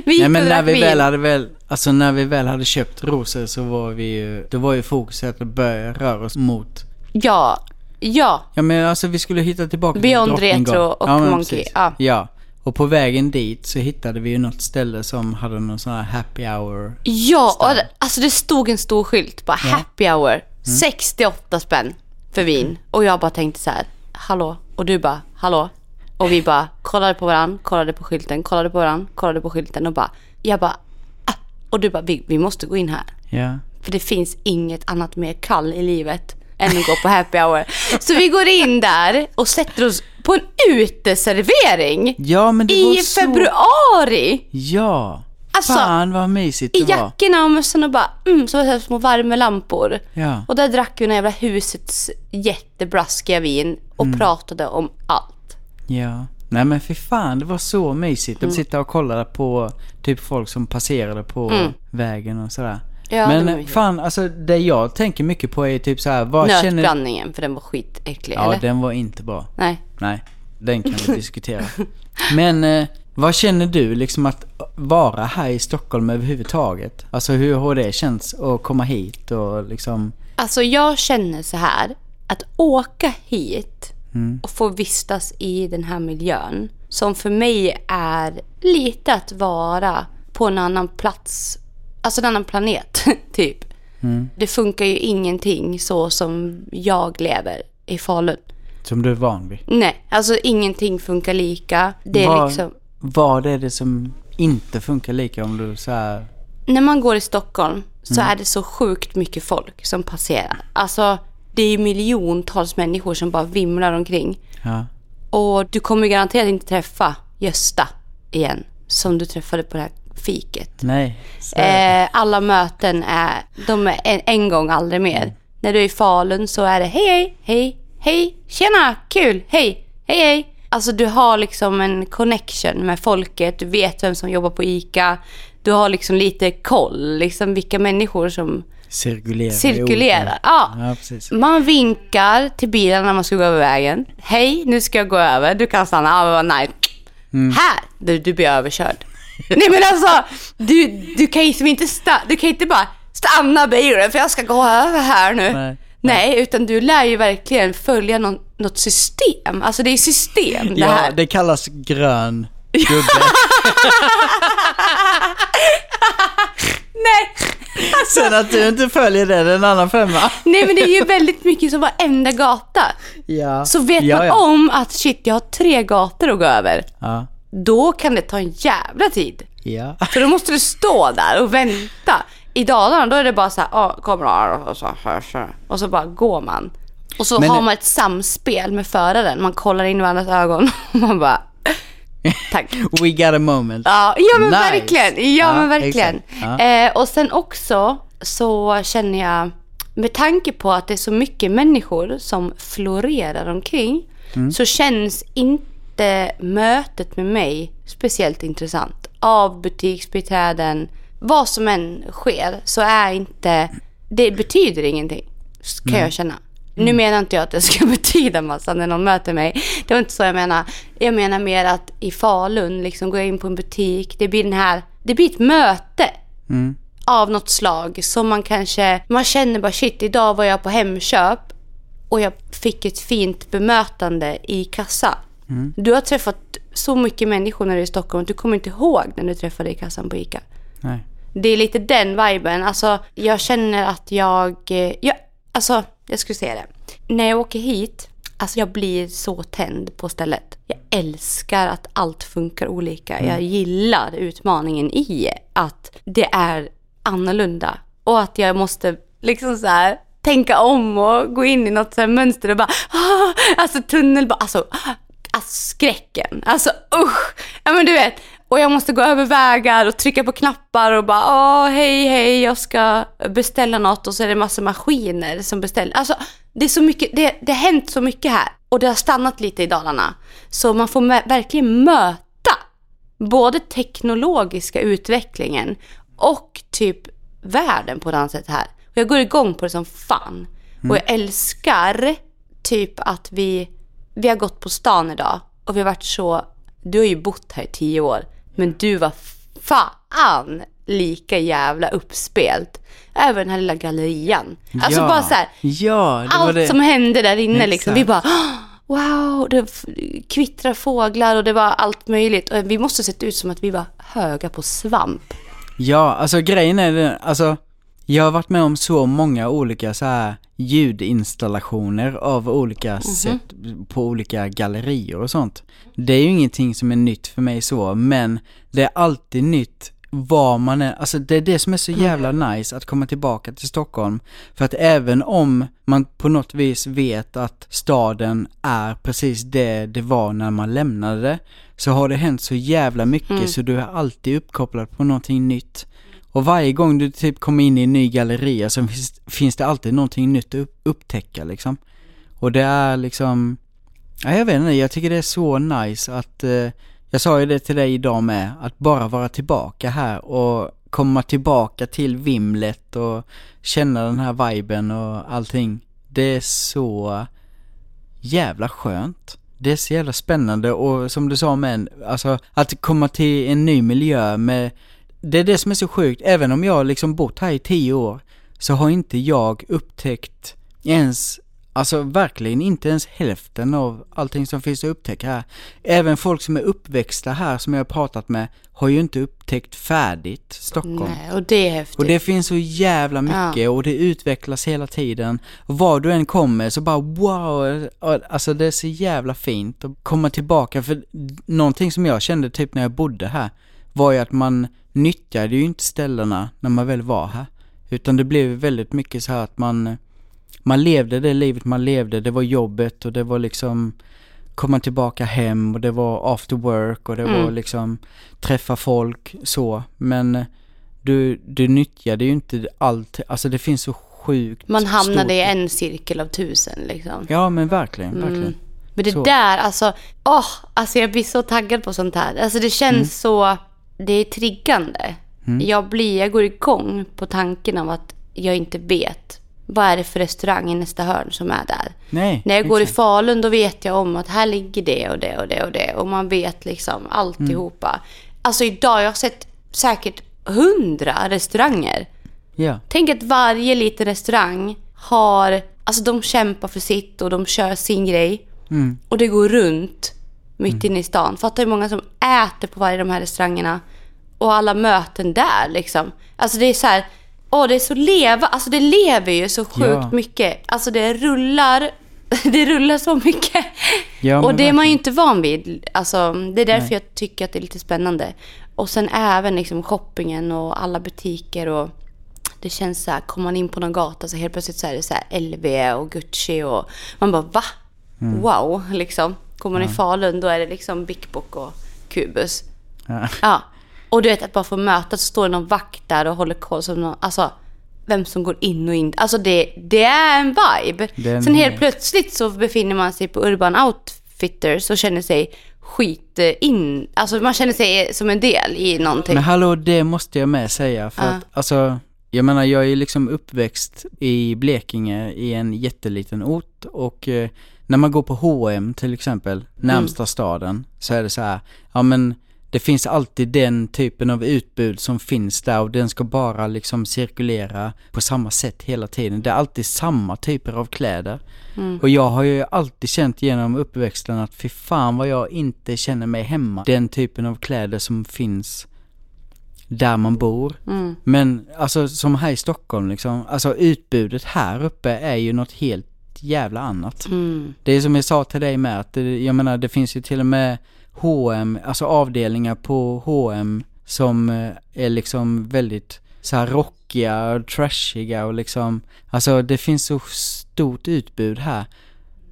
Speaker 1: vi gick
Speaker 2: Nej men
Speaker 1: och
Speaker 2: när
Speaker 1: drack
Speaker 2: vi
Speaker 1: vin.
Speaker 2: väl hade väl, alltså när vi väl hade köpt rosor så var vi ju, då var ju fokuset att börja röra oss mot,
Speaker 1: Ja, ja.
Speaker 2: ja men alltså vi skulle hitta tillbaka
Speaker 1: Beyond
Speaker 2: till.
Speaker 1: Retro och
Speaker 2: ja,
Speaker 1: Monkey, ja.
Speaker 2: ja. Och på vägen dit så hittade vi ju något ställe som hade någon sån här happy hour.
Speaker 1: Ja, och det, alltså det stod en stor skylt på happy hour. 68 spänn för vin. Och jag bara tänkte så här, hallå? Och du bara, hallå? Och vi bara kollade på varandra, kollade på skylten, kollade på varandra, kollade på skylten och bara, jag bara, ah. Och du bara, vi, vi måste gå in här.
Speaker 2: Ja.
Speaker 1: För det finns inget annat mer kall i livet än att gå på happy hour. Så vi går in där och sätter oss på en uteservering.
Speaker 2: Ja men det
Speaker 1: I
Speaker 2: så...
Speaker 1: februari!
Speaker 2: Ja.
Speaker 1: Alltså,
Speaker 2: Fan vad mysigt
Speaker 1: I
Speaker 2: det var.
Speaker 1: jackorna och mössan och bara, mm, så var det små värmelampor.
Speaker 2: Ja.
Speaker 1: Och där drack vi den jävla husets jättebraskiga vin och
Speaker 2: Mm.
Speaker 1: pratade om allt.
Speaker 2: Ja. Nej men för fan, det var så mysigt
Speaker 1: Mm.
Speaker 2: att sitta och kolla på typ folk som passerade på vägen och sådär.
Speaker 1: Ja,
Speaker 2: men fan, alltså det jag tänker mycket på är typ så här, vad känner...
Speaker 1: Nötblandningen, för den var skitäcklig,
Speaker 2: Ja,
Speaker 1: eller?
Speaker 2: den var inte bra.
Speaker 1: Nej.
Speaker 2: Nej, den kan vi diskutera. Men eh, vad känner du liksom att vara här i Stockholm överhuvudtaget? Alltså hur har det känts att komma hit och liksom...
Speaker 1: Alltså jag känner så här, att åka hit
Speaker 2: Mm.
Speaker 1: och få vistas i den här miljön, som för mig är lite att vara på en annan plats, alltså en annan planet, typ.
Speaker 2: Mm.
Speaker 1: Det funkar ju ingenting så som jag lever i Falun.
Speaker 2: Som du är van vid.
Speaker 1: Nej, alltså ingenting funkar lika. Det är
Speaker 2: vad,
Speaker 1: liksom,
Speaker 2: vad är det som inte funkar lika om du så här...
Speaker 1: när man går i Stockholm så
Speaker 2: Mm.
Speaker 1: är det så sjukt mycket folk som passerar. Alltså, det är ju miljontals människor som bara vimlar omkring.
Speaker 2: Ja.
Speaker 1: Och du kommer garanterat inte träffa Gösta igen, som du träffade på det här fiket.
Speaker 2: Nej.
Speaker 1: Eh, alla möten är, de är en, en gång, aldrig mer. När du är i Falun så är det hej, hej, hej, hej, tjena, kul, hej, hej, hej. Alltså du har liksom en connection med folket, du vet vem som jobbar på ICA. Du har liksom lite koll, liksom vilka människor som
Speaker 2: Cirkulerar.
Speaker 1: cirkulerar. Ja.
Speaker 2: Ja.
Speaker 1: Man vinkar till bilen när man ska gå över vägen. Hej, nu ska jag gå över. Du kan stanna. Ja, vad nice. Här! Du, du blir överkörd. Nej men alltså, du, du kan ju liksom inte sta- du kan inte bara stanna bilen för jag ska gå över här nu.
Speaker 2: Nej.
Speaker 1: Nej, utan du lär ju verkligen följa någon, något system. Alltså det är system det
Speaker 2: Ja,
Speaker 1: här.
Speaker 2: det kallas grön gubbe.
Speaker 1: Nej.
Speaker 2: Sen att du inte följer det, det är en annan femma.
Speaker 1: Nej men det är ju väldigt mycket som varenda gata.
Speaker 2: Ja.
Speaker 1: Så vet
Speaker 2: ja,
Speaker 1: man
Speaker 2: ja.
Speaker 1: om att shit, jag har tre gator att gå över.
Speaker 2: Ja.
Speaker 1: Då kan det ta en jävla tid.
Speaker 2: Ja.
Speaker 1: För då måste du stå där och vänta. I Dalarna då är det bara så här, ja kommer här och så, och så bara går man. Och så
Speaker 2: Men-
Speaker 1: har man ett samspel med föraren. Man kollar in i varandras ögon och man bara, tack.
Speaker 2: We got a moment.
Speaker 1: Ja, ja men
Speaker 2: Nice.
Speaker 1: verkligen. Ja,
Speaker 2: Ja,
Speaker 1: men verkligen.
Speaker 2: Ja.
Speaker 1: Eh, och sen också så känner jag, med tanke på att det är så mycket människor som florerar omkring,
Speaker 2: Mm.
Speaker 1: så känns inte mötet med mig speciellt intressant. Av butiksbiträden, vad som än sker, så är inte, det betyder ingenting, kan jag känna. Nu menar inte jag att det ska betyda massa när någon möter mig. Det var inte så jag menar. Jag menar mer att i Falun, liksom går jag in på en butik, det blir den här, det blir ett möte
Speaker 2: Mm.
Speaker 1: av något slag som man kanske, man känner bara shit, idag var jag på Hemköp och jag fick ett fint bemötande i kassa. Du har träffat så mycket människor när du är i Stockholm att du kommer inte ihåg när du träffade i kassan på ICA.
Speaker 2: Nej.
Speaker 1: Det är lite den viben. Alltså, jag känner att jag... eh, jag alltså, jag skulle säga det. När jag åker hit, alltså jag blir så tänd på stället. Jag älskar att allt funkar olika. Jag gillar utmaningen i att det är annorlunda. Och att jag måste liksom så här tänka om och gå in i något så mönster och bara... Ah, alltså tunnelbana... Alltså, alltså skräcken. Alltså usch! Ja men du vet. Och jag måste gå över vägar och trycka på knappar och bara åh hej hej jag ska beställa något och så är det massa maskiner som beställer. Alltså det är så mycket, det, det har hänt så mycket här och det har stannat lite i Dalarna. Så man får verkligen möta både teknologiska utvecklingen och typ världen på ett annat sätt här. Och jag går igång på det som fan. Och jag älskar typ att vi, vi har gått på stan idag och vi har varit så, du har ju bott här i tio år, men du var fan lika jävla uppspelt över den här lilla gallerian. Alltså
Speaker 2: ja.
Speaker 1: bara så här,
Speaker 2: Ja,
Speaker 1: allt
Speaker 2: det.
Speaker 1: som hände där inne liksom. Vi
Speaker 2: Exakt.
Speaker 1: bara "Åh, wow, det kvittrar fåglar och det var allt möjligt. Och vi måste sett ut som att vi var höga på svamp.
Speaker 2: Ja, alltså grejen är den, alltså jag har varit med om så många olika så här ljudinstallationer av olika
Speaker 1: Mhm.
Speaker 2: sätt på olika gallerier och sånt. Det är ju ingenting som är nytt för mig så, men det är alltid nytt var man är, alltså det är det som är så jävla nice att komma tillbaka till Stockholm. För att även om man på något vis vet att staden är precis det det var när man lämnade det, så har det hänt så jävla mycket så du är alltid uppkopplad på någonting nytt. Och varje gång du typ kommer in i en ny galleria så finns, finns det alltid någonting nytt att upptäcka liksom. Och det är liksom, ja jag vet inte, jag tycker det är så nice att, eh, jag sa ju det till dig idag med, att bara vara tillbaka här och komma tillbaka till vimlet och känna den här viben och allting. Det är så jävla skönt. Det är så jävla spännande och som du sa men, alltså att komma till en ny miljö med, det är det som är så sjukt, även om jag liksom bott här i tio år, så har inte jag upptäckt ens, alltså verkligen inte ens hälften av allting som finns att upptäcka här. Även folk som är uppväxta här som jag har pratat med har ju inte upptäckt färdigt Stockholm.
Speaker 1: Nej, och det är häftigt.
Speaker 2: Och det finns så jävla mycket och det utvecklas hela tiden. Och var du än kommer så bara wow, alltså det är så jävla fint att komma tillbaka. För någonting som jag kände typ när jag bodde här var ju att man nyttjade ju inte ställena när man väl var här. Utan det blev väldigt mycket så här att man, man levde det livet man levde. Det var jobbet och det var liksom komma tillbaka hem och det var after work och det var liksom träffa folk så. Men du, du nyttjade ju inte allt, alltså det finns så sjukt
Speaker 1: Man hamnade
Speaker 2: stort.
Speaker 1: i en cirkel av tusen liksom.
Speaker 2: Ja men verkligen, verkligen.
Speaker 1: Men det
Speaker 2: Så.
Speaker 1: där, alltså, åh, alltså jag blir så taggad på sånt här. Alltså det känns
Speaker 2: Mm.
Speaker 1: så, det är triggande. Jag blir, jag går igång på tanken av att jag inte vet vad är det för restaurang i nästa hörn som är där.
Speaker 2: Nej,
Speaker 1: När jag går i. Falun då vet jag om att här ligger det och det och det och det. Och man vet liksom alltihopa. Alltså idag, jag har sett säkert hundra restauranger.
Speaker 2: Ja,
Speaker 1: Tänk att varje liten restaurang har, alltså de kämpar för sitt och de kör sin grej.
Speaker 2: Mm.
Speaker 1: Och det går runt mitt inne i stan. Fattar hur många som äter på varje de här restaurangerna. Och alla möten där liksom. Alltså det är så här, åh det är så leva, alltså det lever ju så sjukt
Speaker 2: Ja.
Speaker 1: mycket. Alltså det rullar, det rullar så mycket.
Speaker 2: Ja,
Speaker 1: och det är man ju
Speaker 2: verkligen.
Speaker 1: inte van vid. Alltså det är därför jag tycker att det är lite spännande. Och sen även liksom shoppingen och alla butiker och det känns så här, kommer man in på någon gata så helt plötsligt så är det så här LV och Gucci och man bara va?
Speaker 2: Mm.
Speaker 1: Wow, liksom. Kommer man i Falun då är det liksom Big Book och Kubus.
Speaker 2: ja.
Speaker 1: Och du vet att bara få möta så står det någon vakt där och håller koll som någon, alltså vem som går in och in. Alltså det, det är en vibe.
Speaker 2: Det är en
Speaker 1: Sen helt plötsligt så befinner man sig på Urban Outfitters och känner sig skit eh, in, alltså man känner sig som en del i någonting.
Speaker 2: Men hallå, det måste jag med säga för
Speaker 1: Ja.
Speaker 2: att alltså, jag menar jag är liksom uppväxt i Blekinge i en jätteliten ort och eh, när man går på H&M till exempel, närmsta
Speaker 1: Mm.
Speaker 2: staden, så är det så här, ja men det finns alltid den typen av utbud som finns där och den ska bara liksom cirkulera på samma sätt hela tiden. Det är alltid samma typer av kläder.
Speaker 1: Mm.
Speaker 2: Och jag har ju alltid känt genom uppväxten att fy fan vad jag inte känner mig hemma. Den typen av kläder som finns där man bor.
Speaker 1: Mm.
Speaker 2: Men alltså som här i Stockholm liksom, alltså utbudet här uppe är ju något helt jävla annat.
Speaker 1: Mm.
Speaker 2: Det är som jag sa till dig med att det, jag menar det finns ju till och med H&M, alltså avdelningar på H&M som eh, är liksom väldigt så här rockiga och trashiga och liksom, alltså det finns så stort utbud här.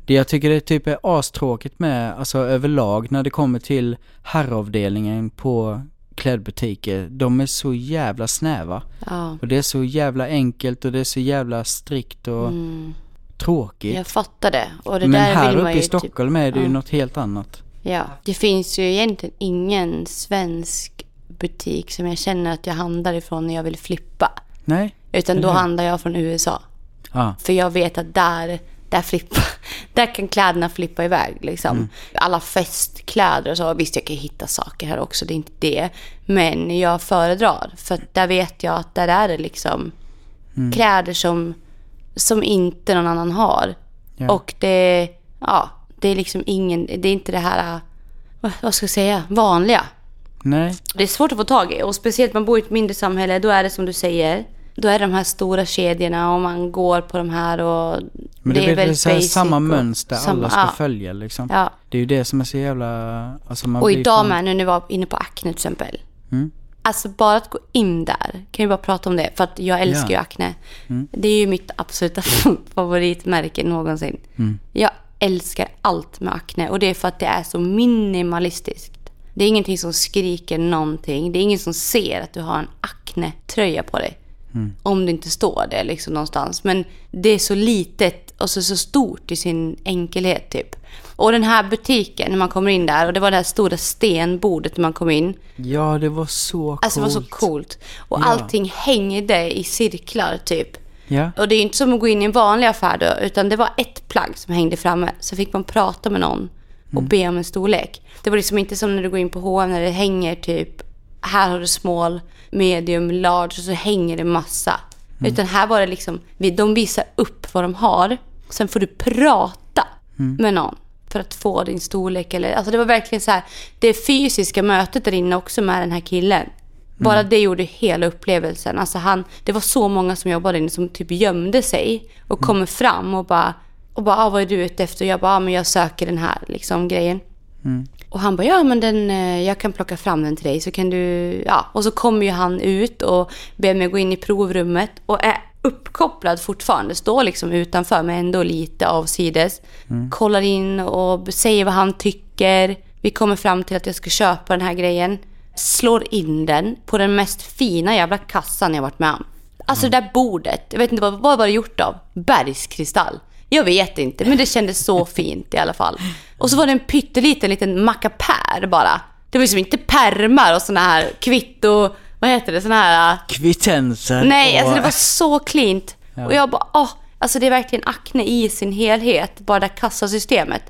Speaker 2: Det jag tycker det typ är astråkigt med, alltså överlag när det kommer till herravdelningen på klädbutiker, de är så jävla snäva.
Speaker 1: Ja.
Speaker 2: Och det är så jävla enkelt och det är så jävla strikt och
Speaker 1: Mm.
Speaker 2: Tråkigt.
Speaker 1: Jag fattar det. Och det
Speaker 2: Men
Speaker 1: där
Speaker 2: här
Speaker 1: vill
Speaker 2: uppe i Stockholm är det ju
Speaker 1: ja.
Speaker 2: något helt annat.
Speaker 1: Typ, ja. Det finns ju egentligen ingen svensk butik som jag känner att jag handlar ifrån när jag vill flippa.
Speaker 2: Nej?
Speaker 1: Utan då handlar jag från USA.
Speaker 2: Ja.
Speaker 1: För jag vet att där, där, flippa, där kan kläderna flippa iväg. Liksom.
Speaker 2: Mm.
Speaker 1: Alla festkläder och så. Visst, jag kan hitta saker här också, det är inte det. Men jag föredrar. För där vet jag att där är det liksom
Speaker 2: Mm.
Speaker 1: kläder som, som inte någon annan har.
Speaker 2: Ja.
Speaker 1: Och det, ja, det är liksom ingen, det är inte det här, vad, ska jag säga, vanliga.
Speaker 2: Nej?
Speaker 1: Det är svårt att få tag i och speciellt man bor i ett mindre samhälle. Då är det som du säger. Då är det de här stora kedjorna och man går på de här och
Speaker 2: Men det,
Speaker 1: är
Speaker 2: är väl
Speaker 1: väldigt
Speaker 2: så här
Speaker 1: basic
Speaker 2: samma mönster
Speaker 1: samma-
Speaker 2: alla ska
Speaker 1: ja,
Speaker 2: följa liksom.
Speaker 1: Ja.
Speaker 2: Det är ju det som är så jävla... Alltså man
Speaker 1: Och idag
Speaker 2: fan-
Speaker 1: med, nu när vi var inne på Acne till exempel.
Speaker 2: Mm.
Speaker 1: Alltså bara att gå in där, kan vi bara prata om det, för att jag älskar ju Acne.
Speaker 2: Mm.
Speaker 1: Det är ju mitt absoluta favoritmärke någonsin.
Speaker 2: Mm.
Speaker 1: Jag älskar allt med Acne och det är för att det är så minimalistiskt. Det är ingenting som skriker någonting. Det är ingen som ser att du har en Acne-tröja på dig.
Speaker 2: Mm.
Speaker 1: Om det inte står det liksom någonstans. Men det är så litet och så, stort i sin enkelhet typ. Och den här butiken, när man kommer in där och det var det här stora stenbordet när man kom in.
Speaker 2: Ja, det var så coolt.
Speaker 1: Alltså det var så coolt. Och
Speaker 2: Ja.
Speaker 1: allting hängde i cirklar typ.
Speaker 2: Ja.
Speaker 1: Och det är ju inte som att gå in i en vanlig affär då, utan det var ett plagg som hängde framme. Så fick man prata med någon och
Speaker 2: Mm.
Speaker 1: be om en storlek. Det var liksom inte som när du går in på H&M när det hänger typ, här har du small, medium, large och så hänger det massa.
Speaker 2: Mm.
Speaker 1: Utan här var det liksom, de visar upp vad de har. Sen får du prata
Speaker 2: Mm.
Speaker 1: med någon för att få din storlek. Eller, alltså det var verkligen så här, det fysiska mötet där inne också med den här killen. Bara
Speaker 2: Mm.
Speaker 1: det gjorde hela upplevelsen. Alltså han, det var så många som jobbade inne som typ gömde sig och
Speaker 2: Mm.
Speaker 1: kommer fram och bara, och bara ah, vad är du ute efter? Och jag bara, ah, men jag söker den här liksom, grejen.
Speaker 2: Mm.
Speaker 1: Och han bara, ja men den, eh, jag kan plocka fram den till dig så kan du, ja. Och så kommer ju han ut och ber mig gå in i provrummet och är uppkopplad fortfarande. Står liksom utanför men ändå lite avsides. Kollar in och säger vad han tycker. Vi kommer fram till att jag ska köpa den här grejen. Slår in den på den mest fina jävla kassan jag varit med om. Alltså det där bordet, jag vet inte vad, vad var det gjort av? Bergskristall. Jag vet inte, men det kändes så fint i alla fall. Och så var det en pytteliten liten mackapär bara. Det var liksom inte pärmar och såna här kvitto, vad heter det, såna här...
Speaker 2: Kvittenser
Speaker 1: Nej,
Speaker 2: och...
Speaker 1: alltså det var så cleant.
Speaker 2: Ja.
Speaker 1: Och jag bara, åh, alltså det är verkligen Acne i sin helhet, bara det kassasystemet.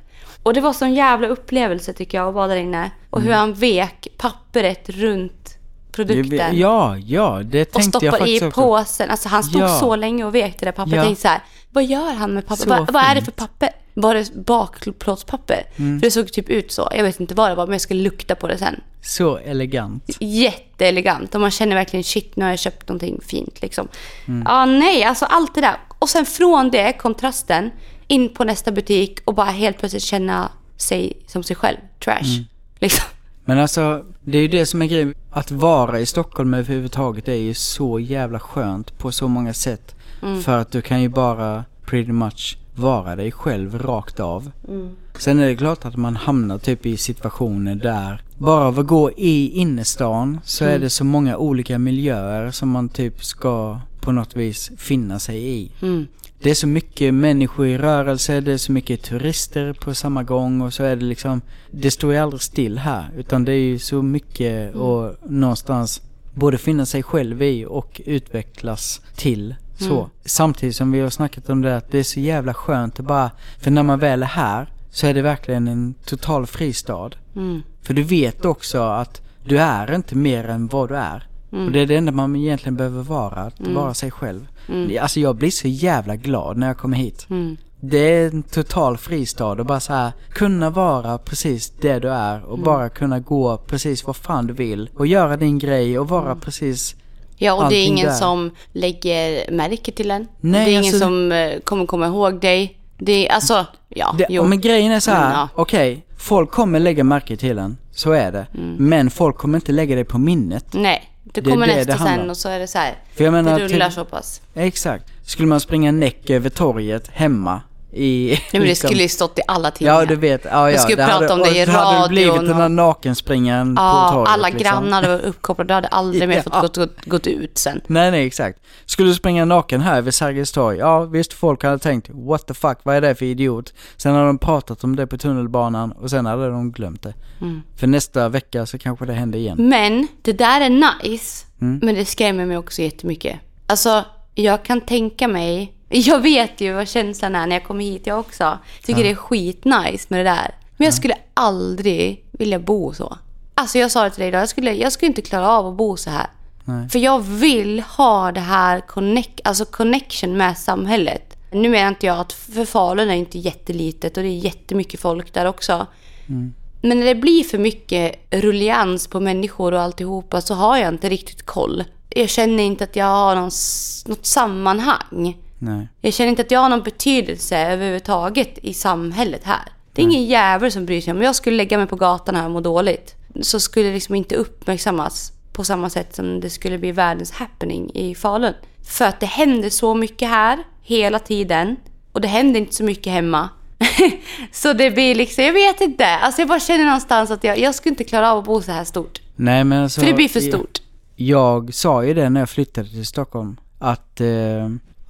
Speaker 1: Och det var sån jävla upplevelse tycker jag att vara där inne. Och hur han vek pappret runt produkten.
Speaker 2: Ja, ja, det
Speaker 1: och
Speaker 2: tänkte jag
Speaker 1: stoppar i
Speaker 2: faktiskt också.
Speaker 1: påsen. Alltså han stod
Speaker 2: Ja.
Speaker 1: så länge och vek det där pappret.
Speaker 2: Ja.
Speaker 1: Jag tänkte så här, vad gör han med papper?
Speaker 2: Så
Speaker 1: Vad, vad är det för papper? Var det bakplåtspapper?
Speaker 2: Mm.
Speaker 1: För det såg typ ut så. Jag vet inte vad det var, men jag ska lukta på det sen.
Speaker 2: Så elegant.
Speaker 1: Jätteelegant och man känner verkligen shit, nu har jag köpt någonting fint liksom.
Speaker 2: Mm.
Speaker 1: Ja, nej, alltså allt det där. Och sen från det, kontrasten, in på nästa butik och bara helt plötsligt känna sig som sig själv. Trash.
Speaker 2: Mm.
Speaker 1: Liksom.
Speaker 2: Men alltså, det är ju det som är grejen. Att vara i Stockholm överhuvudtaget är ju så jävla skönt på så många sätt.
Speaker 1: Mm.
Speaker 2: För att du kan ju bara pretty much vara dig själv rakt av.
Speaker 1: Mm.
Speaker 2: Sen är det klart att man hamnar typ i situationer där bara av att gå i innerstan så
Speaker 1: Mm.
Speaker 2: är det så många olika miljöer som man typ ska på något vis finna sig i.
Speaker 1: Mm.
Speaker 2: Det är så mycket människor i rörelse, det är så mycket turister på samma gång och så är det liksom, det står ju aldrig still här utan det är ju så mycket och någonstans både finna sig själv i och utvecklas till så.
Speaker 1: Mm.
Speaker 2: Samtidigt som vi har snackat om det att det är så jävla skönt att bara, för när man väl är här så är det verkligen en total fristad.
Speaker 1: Mm.
Speaker 2: För du vet också att du är inte mer än vad du är. Och det är det enda man egentligen behöver vara, att vara sig själv. Alltså jag blir så jävla glad när jag kommer hit.
Speaker 1: Mm.
Speaker 2: Det är en total fristad och bara så här kunna vara precis det du är och bara kunna gå precis vad fan du vill och göra din grej och vara precis
Speaker 1: Ja, och det är ingen
Speaker 2: där.
Speaker 1: som lägger märke till en.
Speaker 2: Nej,
Speaker 1: det är ingen
Speaker 2: alltså-
Speaker 1: som eh, kommer komma ihåg dig. Det är alltså, ja,
Speaker 2: det,
Speaker 1: jo.
Speaker 2: Men grejen är så här,
Speaker 1: Men, ja.
Speaker 2: okej, folk kommer lägga märke till en, så är det.
Speaker 1: Mm.
Speaker 2: Men folk kommer inte lägga det på minnet.
Speaker 1: Nej, det kommer
Speaker 2: det
Speaker 1: nästa
Speaker 2: det
Speaker 1: sen och så är det så här.
Speaker 2: För jag menar,
Speaker 1: det rullar
Speaker 2: typ-
Speaker 1: så pass.
Speaker 2: Exakt. Skulle man springa näck över torget hemma i...
Speaker 1: Nej, men det
Speaker 2: liksom-
Speaker 1: skulle ju stått i alla tidningar.
Speaker 2: Ja, du vet. Ja, ja,
Speaker 1: skulle
Speaker 2: det
Speaker 1: prata
Speaker 2: hade,
Speaker 1: om det i
Speaker 2: och hade blivit
Speaker 1: radion
Speaker 2: den
Speaker 1: och-
Speaker 2: nakenspringaren på
Speaker 1: Ja,
Speaker 2: torget.
Speaker 1: alla
Speaker 2: liksom.
Speaker 1: grannar var uppkopplade. Du hade aldrig mer
Speaker 2: Ja.
Speaker 1: fått gått, gått, gått ut sen.
Speaker 2: Nej, nej, exakt. Skulle du springa naken här vid Sergels torg? Ja, visst, folk hade tänkt what the fuck, vad är det för idiot? Sen hade de pratat om det på tunnelbanan och sen hade de glömt det.
Speaker 1: Mm.
Speaker 2: För nästa vecka så kanske det händer igen.
Speaker 1: Men det där är nice,
Speaker 2: Mm.
Speaker 1: men det skrämmer mig också jättemycket. Alltså, jag kan tänka mig... Jag vet ju vad känslan är när jag kommer hit jag också. Tycker det är skitnice med det där. Men jag skulle aldrig vilja bo så. Alltså jag sa det till dig idag, jag skulle, jag skulle inte klara av att bo så här.
Speaker 2: Nej.
Speaker 1: För jag vill ha det här connect, alltså connection med samhället. Nu menar inte jag att, för Falun är inte jättelitet och det är jättemycket folk där också. Men när det blir för mycket rullians på människor och alltihopa så har jag inte riktigt koll. Jag känner inte att jag har någon, något sammanhang.
Speaker 2: Nej.
Speaker 1: Jag känner inte att jag har någon betydelse överhuvudtaget i samhället här. Det är ingen jävel som bryr sig. Om jag skulle lägga mig på gatan här och må dåligt så skulle det liksom inte uppmärksammas på samma sätt som det skulle bli världens happening i Falun. För att det händer så mycket här hela tiden och det händer inte så mycket hemma. så det blir liksom, jag vet inte. Alltså jag bara känner någonstans att jag, jag skulle inte klara av att bo så här stort.
Speaker 2: Nej, men alltså...
Speaker 1: För det blir för
Speaker 2: jag-
Speaker 1: stort.
Speaker 2: Jag sa ju det när jag flyttade till Stockholm, att eh,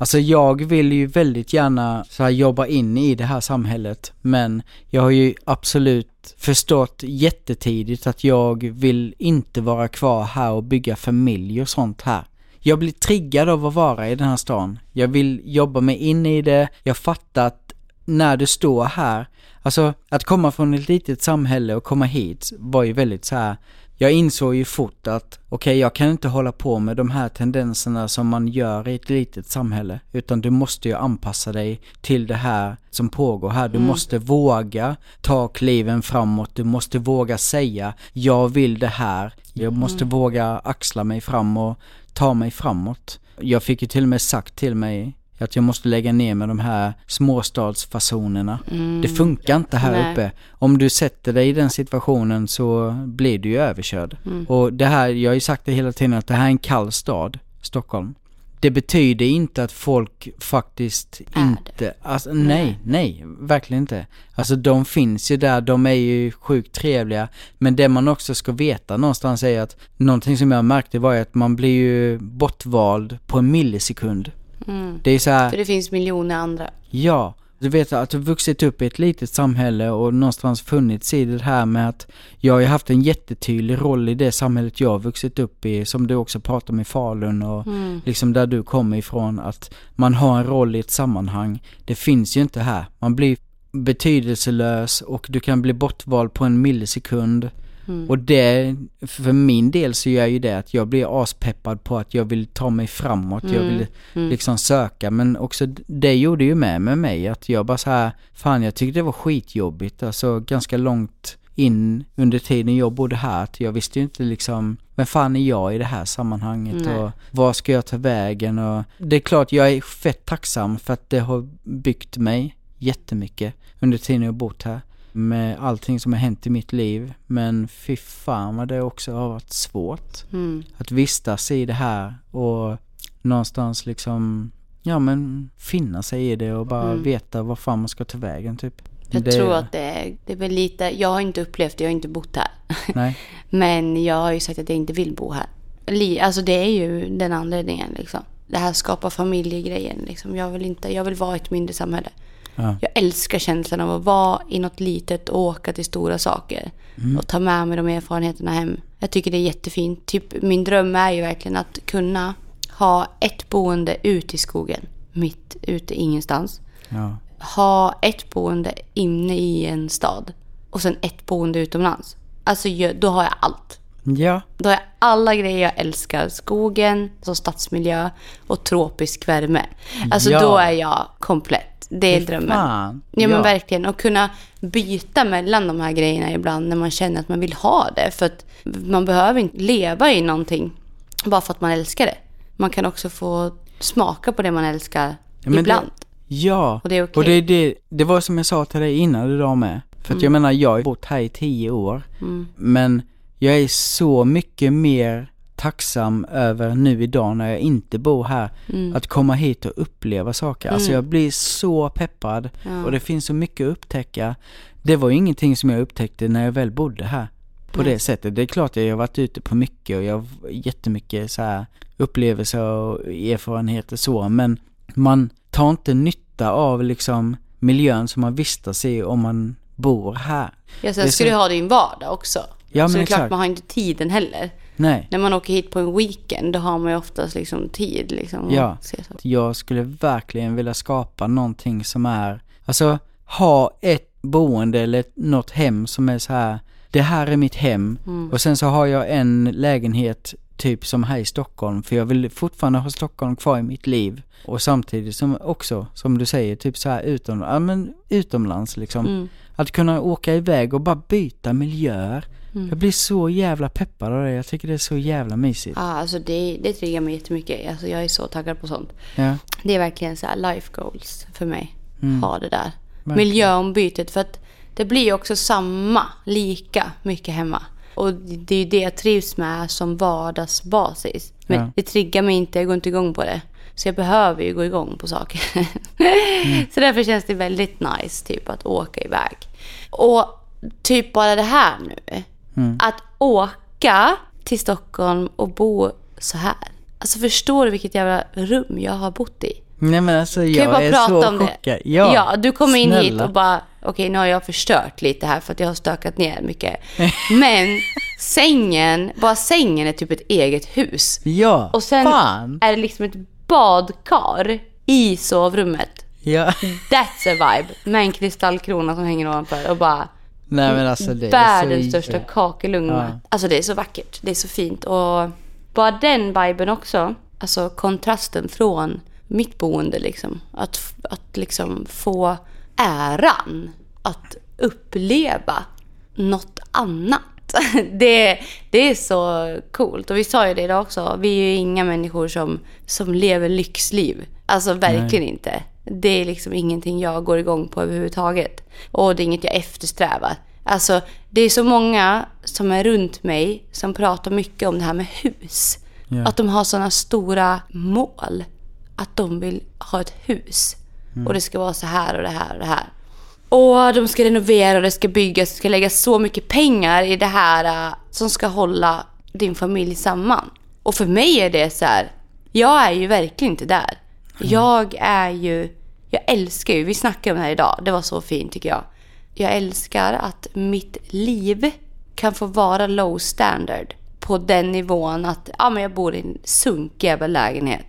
Speaker 2: alltså jag vill ju väldigt gärna så här jobba in i det här samhället, men jag har ju absolut förstått jättetidigt att jag vill inte vara kvar här och bygga familj och sånt här. Jag blir triggad av att vara i den här stan. Jag vill jobba mig in i det. Jag fattar att när du står här, alltså att komma från ett litet samhälle och komma hit var ju väldigt så här. Jag insåg ju fort att okej, jag kan inte hålla på med de här tendenserna som man gör i ett litet samhälle, utan du måste ju anpassa dig till det här som pågår här. Du måste våga ta kliven framåt, du måste våga säga jag vill det här. Jag måste våga axla mig fram och ta mig framåt. Jag fick ju till och med sagt till mig att jag måste lägga ner med de här småstadsfasonerna. Det funkar inte här
Speaker 1: Nej.
Speaker 2: uppe. Om du sätter dig i den situationen så blir du ju överkörd. Och det här, jag har ju sagt det hela tiden att det här är en kall stad, Stockholm. Det betyder inte att folk faktiskt
Speaker 1: Är
Speaker 2: inte, alltså nej, nej, verkligen inte. Alltså de finns ju där, de är ju sjukt trevliga. Men det man också ska veta någonstans är att någonting som jag märkte var att man blir ju bortvald på en millisekund.
Speaker 1: Mm.
Speaker 2: Det är så här,
Speaker 1: För det finns miljoner andra.
Speaker 2: Ja, du vet att du vuxit upp i ett litet samhälle och någonstans funnits i det här med att jag har haft en jättetydlig roll i det samhället jag har vuxit upp i, som du också pratar om i Falun och
Speaker 1: Mm.
Speaker 2: liksom där du kommer ifrån, att man har en roll i ett sammanhang. Det finns ju inte här. Man blir betydelselös och du kan bli bortvald på en millisekund.
Speaker 1: Mm.
Speaker 2: Och det, för min del så gör ju det att jag blir aspeppad på att jag vill ta mig framåt, jag vill
Speaker 1: Mm.
Speaker 2: liksom söka. Men också det gjorde ju med med mig att jag bara så här, fan jag tyckte det var skitjobbigt, alltså ganska långt in under tiden jag bodde här, att jag visste ju inte liksom, vem fan är jag i det här sammanhanget
Speaker 1: Nej.
Speaker 2: och var ska jag ta vägen och det är klart jag är fett tacksam för att det har byggt mig jättemycket under tiden jag bott här med allting som har hänt i mitt liv. Men fy fan vad det också har varit svårt
Speaker 1: Mm.
Speaker 2: att vistas i det här och någonstans liksom, ja men finna sig i det och bara
Speaker 1: Mm.
Speaker 2: veta vad fan man ska ta vägen typ.
Speaker 1: Jag
Speaker 2: det,
Speaker 1: tror att det är, det är väl lite, jag har inte upplevt det, jag har inte bott här.
Speaker 2: Nej,
Speaker 1: Men jag har ju sagt att jag inte vill bo här. Alltså det är ju den anledningen liksom. Det här skapar familjegrejen liksom. Jag vill inte, jag vill vara ett mindre samhälle.
Speaker 2: Ja.
Speaker 1: Jag älskar känslan av att vara i något litet och åka till stora saker. Och ta med mig de erfarenheterna hem. Jag tycker det är jättefint. Typ, min dröm är ju verkligen att kunna ha ett boende ute i skogen. Mitt ute ingenstans.
Speaker 2: ja.
Speaker 1: Ha ett boende inne i en stad. Och sen ett boende utomlands. Alltså då har jag allt.
Speaker 2: Ja,
Speaker 1: Då har jag alla grejer jag älskar. Skogen, alltså stadsmiljö och tropisk värme. Alltså
Speaker 2: Ja.
Speaker 1: då är jag komplett. Det är
Speaker 2: Fy
Speaker 1: drömmen.
Speaker 2: fan.
Speaker 1: Ja, men
Speaker 2: Ja.
Speaker 1: verkligen. Och kunna byta mellan de här grejerna ibland när man känner att man vill ha det. För att man behöver inte leva i någonting bara för att man älskar det. Man kan också få smaka på det man älskar
Speaker 2: Ja,
Speaker 1: ibland.
Speaker 2: ja.
Speaker 1: Och det är okej.
Speaker 2: Och det, det, det var som jag sa till dig innan idag med. För att jag menar, jag har bott här i tio år.
Speaker 1: Mm.
Speaker 2: Men jag är så mycket mer tacksam över nu idag när jag inte bor här.
Speaker 1: Mm.
Speaker 2: Att komma hit och uppleva saker. Alltså jag blir så peppad
Speaker 1: Ja.
Speaker 2: och det finns så mycket att upptäcka. Det var ju ingenting som jag upptäckte när jag väl bodde här. På
Speaker 1: Nej.
Speaker 2: det sättet. Det är klart att jag har varit ute på mycket och jag har jättemycket så här upplevelser och erfarenheter så. Men man tar inte nytta av liksom miljön som man vistas i om man bor här.
Speaker 1: Ja, sen ska
Speaker 2: så-
Speaker 1: du ha din vardag också.
Speaker 2: Ja,
Speaker 1: så det är klart man har inte tiden heller.
Speaker 2: Nej.
Speaker 1: När man åker hit på en weekend då har man ju oftast liksom tid liksom. att
Speaker 2: Ja. Jag skulle verkligen vilja skapa någonting som är, alltså ha ett boende eller något hem som är så här, det här är mitt hem och sen så har jag en lägenhet typ som här i Stockholm för jag vill fortfarande ha Stockholm kvar i mitt liv och samtidigt som också, som du säger, typ så här utom, ja, men utomlands liksom.
Speaker 1: Mm.
Speaker 2: Att kunna åka iväg och bara byta miljöer.
Speaker 1: Mm.
Speaker 2: Jag blir så jävla peppad av det, jag tycker det är så jävla mysigt.
Speaker 1: Ja, alltså det, det triggar mig jättemycket. Alltså jag är så taggad på sånt.
Speaker 2: Ja,
Speaker 1: Det är verkligen så här life goals för mig. Ha det där.
Speaker 2: Verkligen.
Speaker 1: Miljöombytet. För att det blir också samma, lika mycket hemma. Och det är ju det jag trivs med som vardagsbasis. Men
Speaker 2: Ja.
Speaker 1: det triggar mig inte, jag går inte igång på det. Så jag behöver ju gå igång på saker. Så därför känns det väldigt nice typ att åka iväg. Och typ bara det här nu. Att åka till Stockholm och bo så här. Alltså förstår du vilket jävla rum jag har bott i?
Speaker 2: Nej men alltså jag
Speaker 1: bara
Speaker 2: är
Speaker 1: prata
Speaker 2: så chockad. Ja,
Speaker 1: ja, du kommer in hit
Speaker 2: snälla.
Speaker 1: och bara, okej nu har jag förstört lite här för att jag har stökat ner mycket. Men sängen, bara sängen är typ ett eget hus.
Speaker 2: Ja,
Speaker 1: Och sen
Speaker 2: fan.
Speaker 1: är det liksom ett badkar i sovrummet.
Speaker 2: Ja.
Speaker 1: That's a vibe. Med en kristallkrona som hänger ovanför och bara
Speaker 2: Nej men alltså det är
Speaker 1: världens
Speaker 2: så
Speaker 1: största kakelugn.
Speaker 2: Ja.
Speaker 1: Alltså det är så vackert. Det är så fint. Och bara den viben också. Alltså kontrasten från mitt boende liksom. Att, att liksom få äran att uppleva något annat. Det, det är så coolt. Och vi sa ju det idag också. Vi är ju inga människor som, som lever lyxliv. Alltså verkligen inte. Det är liksom ingenting jag går igång på överhuvudtaget. Och det är inget jag eftersträvar. Alltså, det är så många som är runt mig som pratar mycket om det här med hus.
Speaker 2: Ja.
Speaker 1: Att de har sådana stora mål. Att de vill ha ett hus. Och det ska vara så här och det här och det här. Och de ska renovera och det ska byggas. Det ska läggas så mycket pengar i det här äh, som ska hålla din familj samman. Och för mig är det så här. Jag är ju verkligen inte där. Jag är ju... Jag älskar ju... Vi snackade om det här idag. Det var så fint tycker jag. Jag älskar att mitt liv kan få vara low standard. På den nivån att ja, men jag bor i en sunkig jävla lägenhet.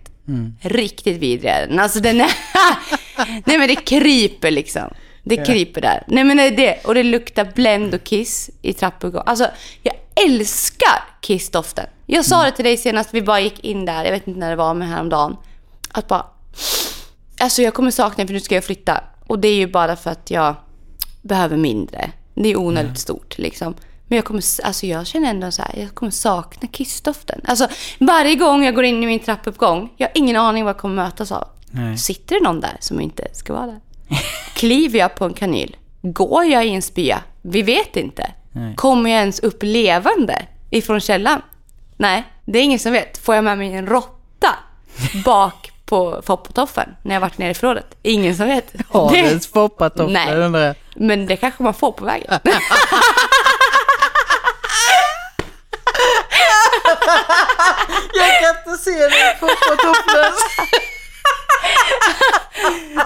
Speaker 1: Riktigt vidrig är den. Alltså den är... Nej men det kryper liksom. Det kryper där. Nej men det är det. Och det luktar Blend och Kiss i trappuppgången. Alltså jag älskar Kiss-doften. Jag sa det till dig senast vi bara gick in där. Jag vet inte när det var men häromdagen. Att bara... Alltså jag kommer sakna för nu ska jag flytta. Och det är ju bara för att jag behöver mindre. Det är onödigt stort liksom. Men jag kommer, alltså jag känner ändå så här, jag kommer sakna kissdoften. Alltså varje gång jag går in i min trappuppgång, jag har ingen aning vad jag kommer mötas av.
Speaker 2: Nej.
Speaker 1: Sitter det någon där som inte ska vara där? Kliver jag på en kanyl? Går jag i en spya? Vi vet inte.
Speaker 2: Nej.
Speaker 1: Kommer jag ens upp levande ifrån källan? Nej, det är ingen som vet. Får jag med mig en råtta bak på foppatoffen när jag varit nere i förrådet? Ingen som vet.
Speaker 2: Har
Speaker 1: Det-
Speaker 2: du ens foppatofflor
Speaker 1: Nej.
Speaker 2: undrar jag?
Speaker 1: men det kanske man får på vägen.
Speaker 2: Jag kan inte se dig foppatofflor.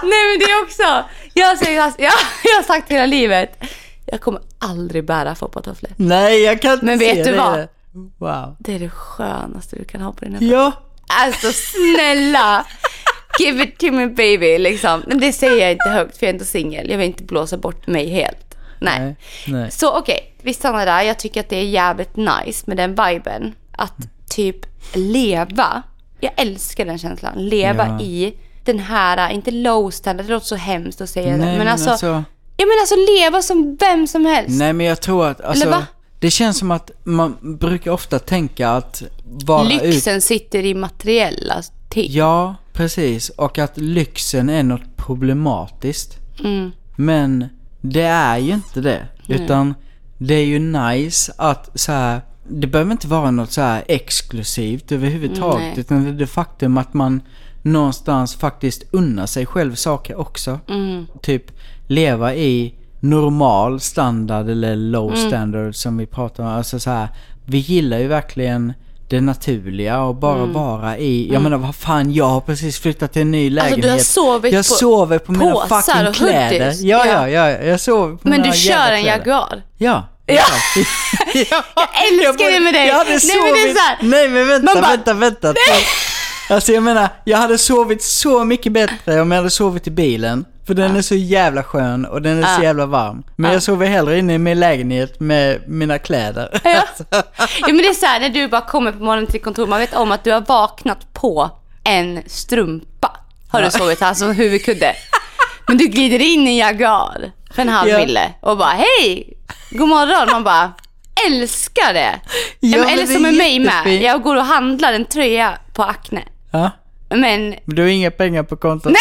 Speaker 1: Nej men det är också, jag har, sagt, jag, jag har sagt hela livet, jag kommer aldrig bära foppatofflor.
Speaker 2: Nej, jag kan inte
Speaker 1: Men
Speaker 2: se
Speaker 1: vet du
Speaker 2: det.
Speaker 1: vad?
Speaker 2: Wow.
Speaker 1: Det är det skönaste du kan ha på dina fötter.
Speaker 2: Ja.
Speaker 1: Alltså snälla! Give it to me baby liksom. Men det säger jag inte högt för jag är inte singel. Jag vill inte blåsa bort mig helt. Nej.
Speaker 2: Nej. Nej.
Speaker 1: Så okej, vi stannar där. Jag tycker att det är jävligt nice med den viben. Att typ leva. Jag älskar den känslan. Leva
Speaker 2: Ja.
Speaker 1: i den här, inte low standard, det låter så hemskt att säga det.
Speaker 2: Nej,
Speaker 1: Men, alltså,
Speaker 2: alltså-
Speaker 1: ja men alltså leva som vem som helst.
Speaker 2: Nej men jag tror att, alltså,
Speaker 1: Eller va?
Speaker 2: Det känns som att man brukar ofta tänka att vara ut...
Speaker 1: Lyxen sitter i materiella ting.
Speaker 2: Ja, precis. Och att lyxen är något problematiskt.
Speaker 1: Mm.
Speaker 2: Men det är ju inte det. Utan det är ju nice att så här, det behöver inte vara något så här exklusivt överhuvudtaget.
Speaker 1: Nej.
Speaker 2: Utan det är det faktum att man någonstans faktiskt unnar sig själv saker också.
Speaker 1: Mm.
Speaker 2: Typ leva i normal standard eller low
Speaker 1: Mm.
Speaker 2: standard som vi pratar om. Alltså så här, vi gillar ju verkligen det naturliga och bara
Speaker 1: Mm.
Speaker 2: vara i, jag menar vad fan, jag har precis flyttat till en ny
Speaker 1: Alltså,
Speaker 2: lägenhet.
Speaker 1: du har sovit
Speaker 2: jag
Speaker 1: på
Speaker 2: sover på mina fucking
Speaker 1: och
Speaker 2: kläder.
Speaker 1: hoodies.
Speaker 2: Ja, ja,
Speaker 1: Ja.
Speaker 2: ja, jag sover på
Speaker 1: Men
Speaker 2: mina
Speaker 1: du kör en. Jaguar.
Speaker 2: Ja.
Speaker 1: Ja.
Speaker 2: ja.
Speaker 1: Jag älskar det med dig.
Speaker 2: Jag hade
Speaker 1: Nej,
Speaker 2: sovit...
Speaker 1: men det är så här-
Speaker 2: Nej men vänta,
Speaker 1: bara-
Speaker 2: vänta, vänta. Alltså jag menar, jag hade sovit så mycket bättre om jag hade sovit i bilen. För den är så jävla skön och den är så
Speaker 1: Ja.
Speaker 2: jävla varm. Men
Speaker 1: Ja.
Speaker 2: jag sover hellre inne i min lägenhet med mina kläder.
Speaker 1: Ja. ja men det är så här när du bara kommer på morgonen till kontoret, man vet om att du har vaknat på en strumpa. Har du sovit här som huvudkudde. Men du glider in i en Jaguar för en halv
Speaker 2: Ja.
Speaker 1: mille och bara hej, god morgon. Man bara älskar det.
Speaker 2: Ja,
Speaker 1: Ja, eller som
Speaker 2: är
Speaker 1: med mig med. Jag går och handlar en tröja på Acne.
Speaker 2: Ja.
Speaker 1: Men
Speaker 2: du har inga pengar på kontot?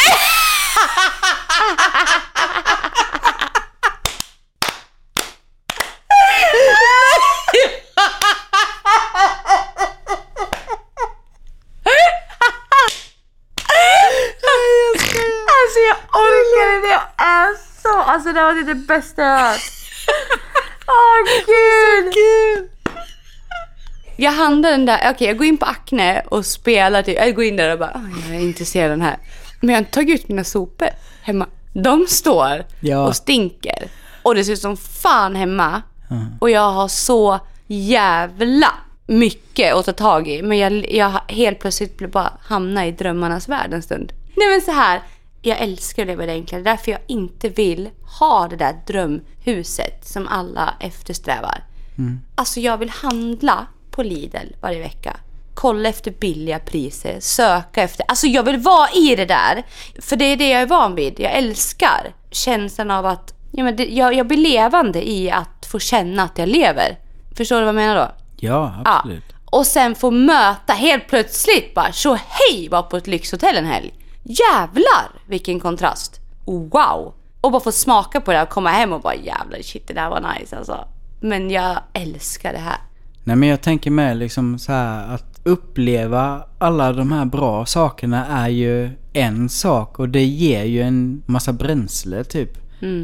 Speaker 1: Alltså jag orkar inte, jag är så... Alltså det var typ det bästa jag hört. Åh gud! Jag handlar den där, okej jag går in på Acne och spelar typ, jag går in där och bara, "Oj, jag är intresserad av den här. Men jag har inte tagit ut mina sopor hemma. De står
Speaker 2: Ja.
Speaker 1: och stinker. Och det ser ut som fan hemma. Och jag har så jävla mycket att ta tag i. Men jag, jag har helt plötsligt blev bara hamna i drömmarnas värld en stund. Nej men så här. Jag älskar att leva det enkla. Det är därför jag inte vill ha det där drömhuset som alla eftersträvar. Alltså jag vill handla på Lidl varje vecka. Kolla efter billiga priser, söka efter... Alltså jag vill vara i det där. För det är det jag är van vid. Jag älskar känslan av att... Ja, men det, jag, jag blir levande i att få känna att jag lever. Förstår du vad jag menar då?
Speaker 2: Ja,
Speaker 1: Ja.
Speaker 2: absolut.
Speaker 1: Och sen få möta helt plötsligt bara så hej var på ett lyxhotell en helg. Jävlar vilken kontrast. Wow. Och bara få smaka på det och komma hem och bara jävlar shit det där var nice alltså. Men jag älskar det här.
Speaker 2: Nej men jag tänker med liksom så här att uppleva alla de här bra sakerna är ju en sak och det ger ju en massa bränsle typ.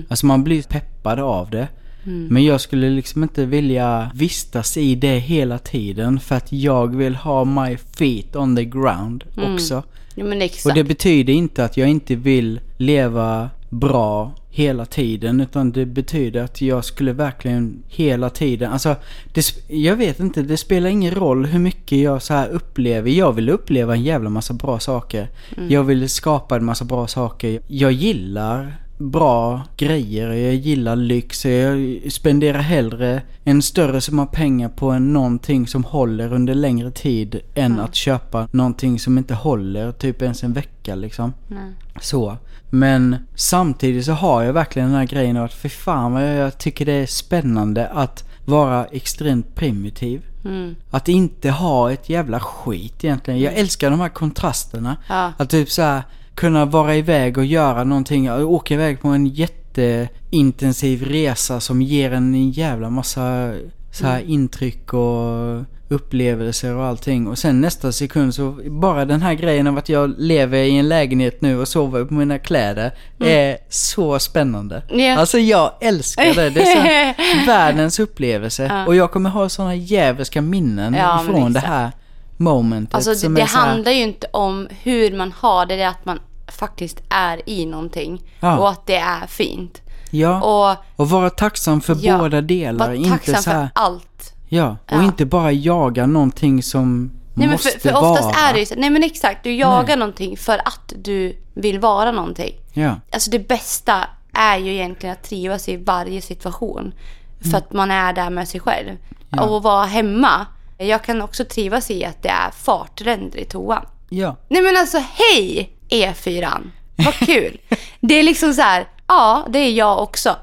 Speaker 2: Alltså man blir peppad av det. Men jag skulle liksom inte vilja vistas i det hela tiden för att jag vill ha my feet on the ground också.
Speaker 1: Ja.
Speaker 2: Och det betyder inte att jag inte vill leva bra hela tiden utan det betyder att jag skulle verkligen hela tiden, alltså det, jag vet inte, det spelar ingen roll hur mycket jag så här upplever. Jag vill uppleva en jävla massa bra saker. Jag vill skapa en massa bra saker. Jag gillar bra grejer, jag gillar lyx, jag spenderar hellre en större summa pengar på en någonting som håller under längre tid än att köpa någonting som inte håller typ ens en vecka liksom.
Speaker 1: Nej.
Speaker 2: Så. Men samtidigt så har jag verkligen den här grejen att för fan vad jag tycker det är spännande att vara extremt primitiv.
Speaker 1: Mm.
Speaker 2: Att inte ha ett jävla skit egentligen. Jag älskar de här kontrasterna.
Speaker 1: Ja.
Speaker 2: Att typ så här kunna vara iväg och göra någonting, åka iväg på en jätteintensiv resa som ger en en jävla massa så här intryck och upplevelser och allting. Och sen nästa sekund så, bara den här grejen av att jag lever i en lägenhet nu och sover på mina kläder är så spännande.
Speaker 1: Ja.
Speaker 2: Alltså jag älskar det. Det är så världens upplevelse.
Speaker 1: Ja.
Speaker 2: Och jag kommer ha sådana djävulska minnen
Speaker 1: Ja,
Speaker 2: från det här momentet.
Speaker 1: Alltså det, det
Speaker 2: här-
Speaker 1: handlar ju inte om hur man har det, det är att man faktiskt är i någonting.
Speaker 2: Ja.
Speaker 1: Och att det är fint.
Speaker 2: Ja,
Speaker 1: Och
Speaker 2: och vara tacksam för
Speaker 1: Ja,
Speaker 2: båda delar.
Speaker 1: var
Speaker 2: Inte
Speaker 1: tacksam
Speaker 2: så här,
Speaker 1: för allt.
Speaker 2: ja, och
Speaker 1: Ja.
Speaker 2: inte bara jaga någonting som
Speaker 1: Nej
Speaker 2: måste
Speaker 1: för, för oftast
Speaker 2: vara.
Speaker 1: är det ju så, nej men exakt, du jagar
Speaker 2: Nej.
Speaker 1: någonting för att du vill vara någonting.
Speaker 2: Ja,
Speaker 1: Alltså det bästa är ju egentligen att trivas i varje situation. För
Speaker 2: Mm.
Speaker 1: att man är där med sig själv. Och vara hemma. Jag kan också trivas i att det är fartränder i toan.
Speaker 2: ja,
Speaker 1: Nej men alltså hej E4. Vad kul. det är liksom så här, ja det är jag också.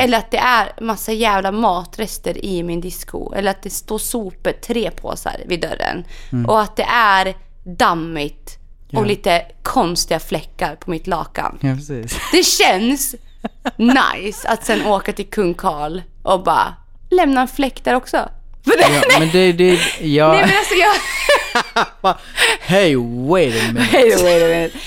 Speaker 1: Eller att det är massa jävla matrester i min disco. Eller att det står sopor, tre påsar vid dörren. Och att det är dammigt
Speaker 2: Ja.
Speaker 1: och lite konstiga fläckar på mitt lakan.
Speaker 2: ja precis.
Speaker 1: Det känns nice att sen åka till Kung Karl och bara lämna en fläck där också.
Speaker 2: Ja, men det, det, ja.
Speaker 1: Nej men alltså jag...
Speaker 2: Hey, wait a minute.
Speaker 1: A wait a minute.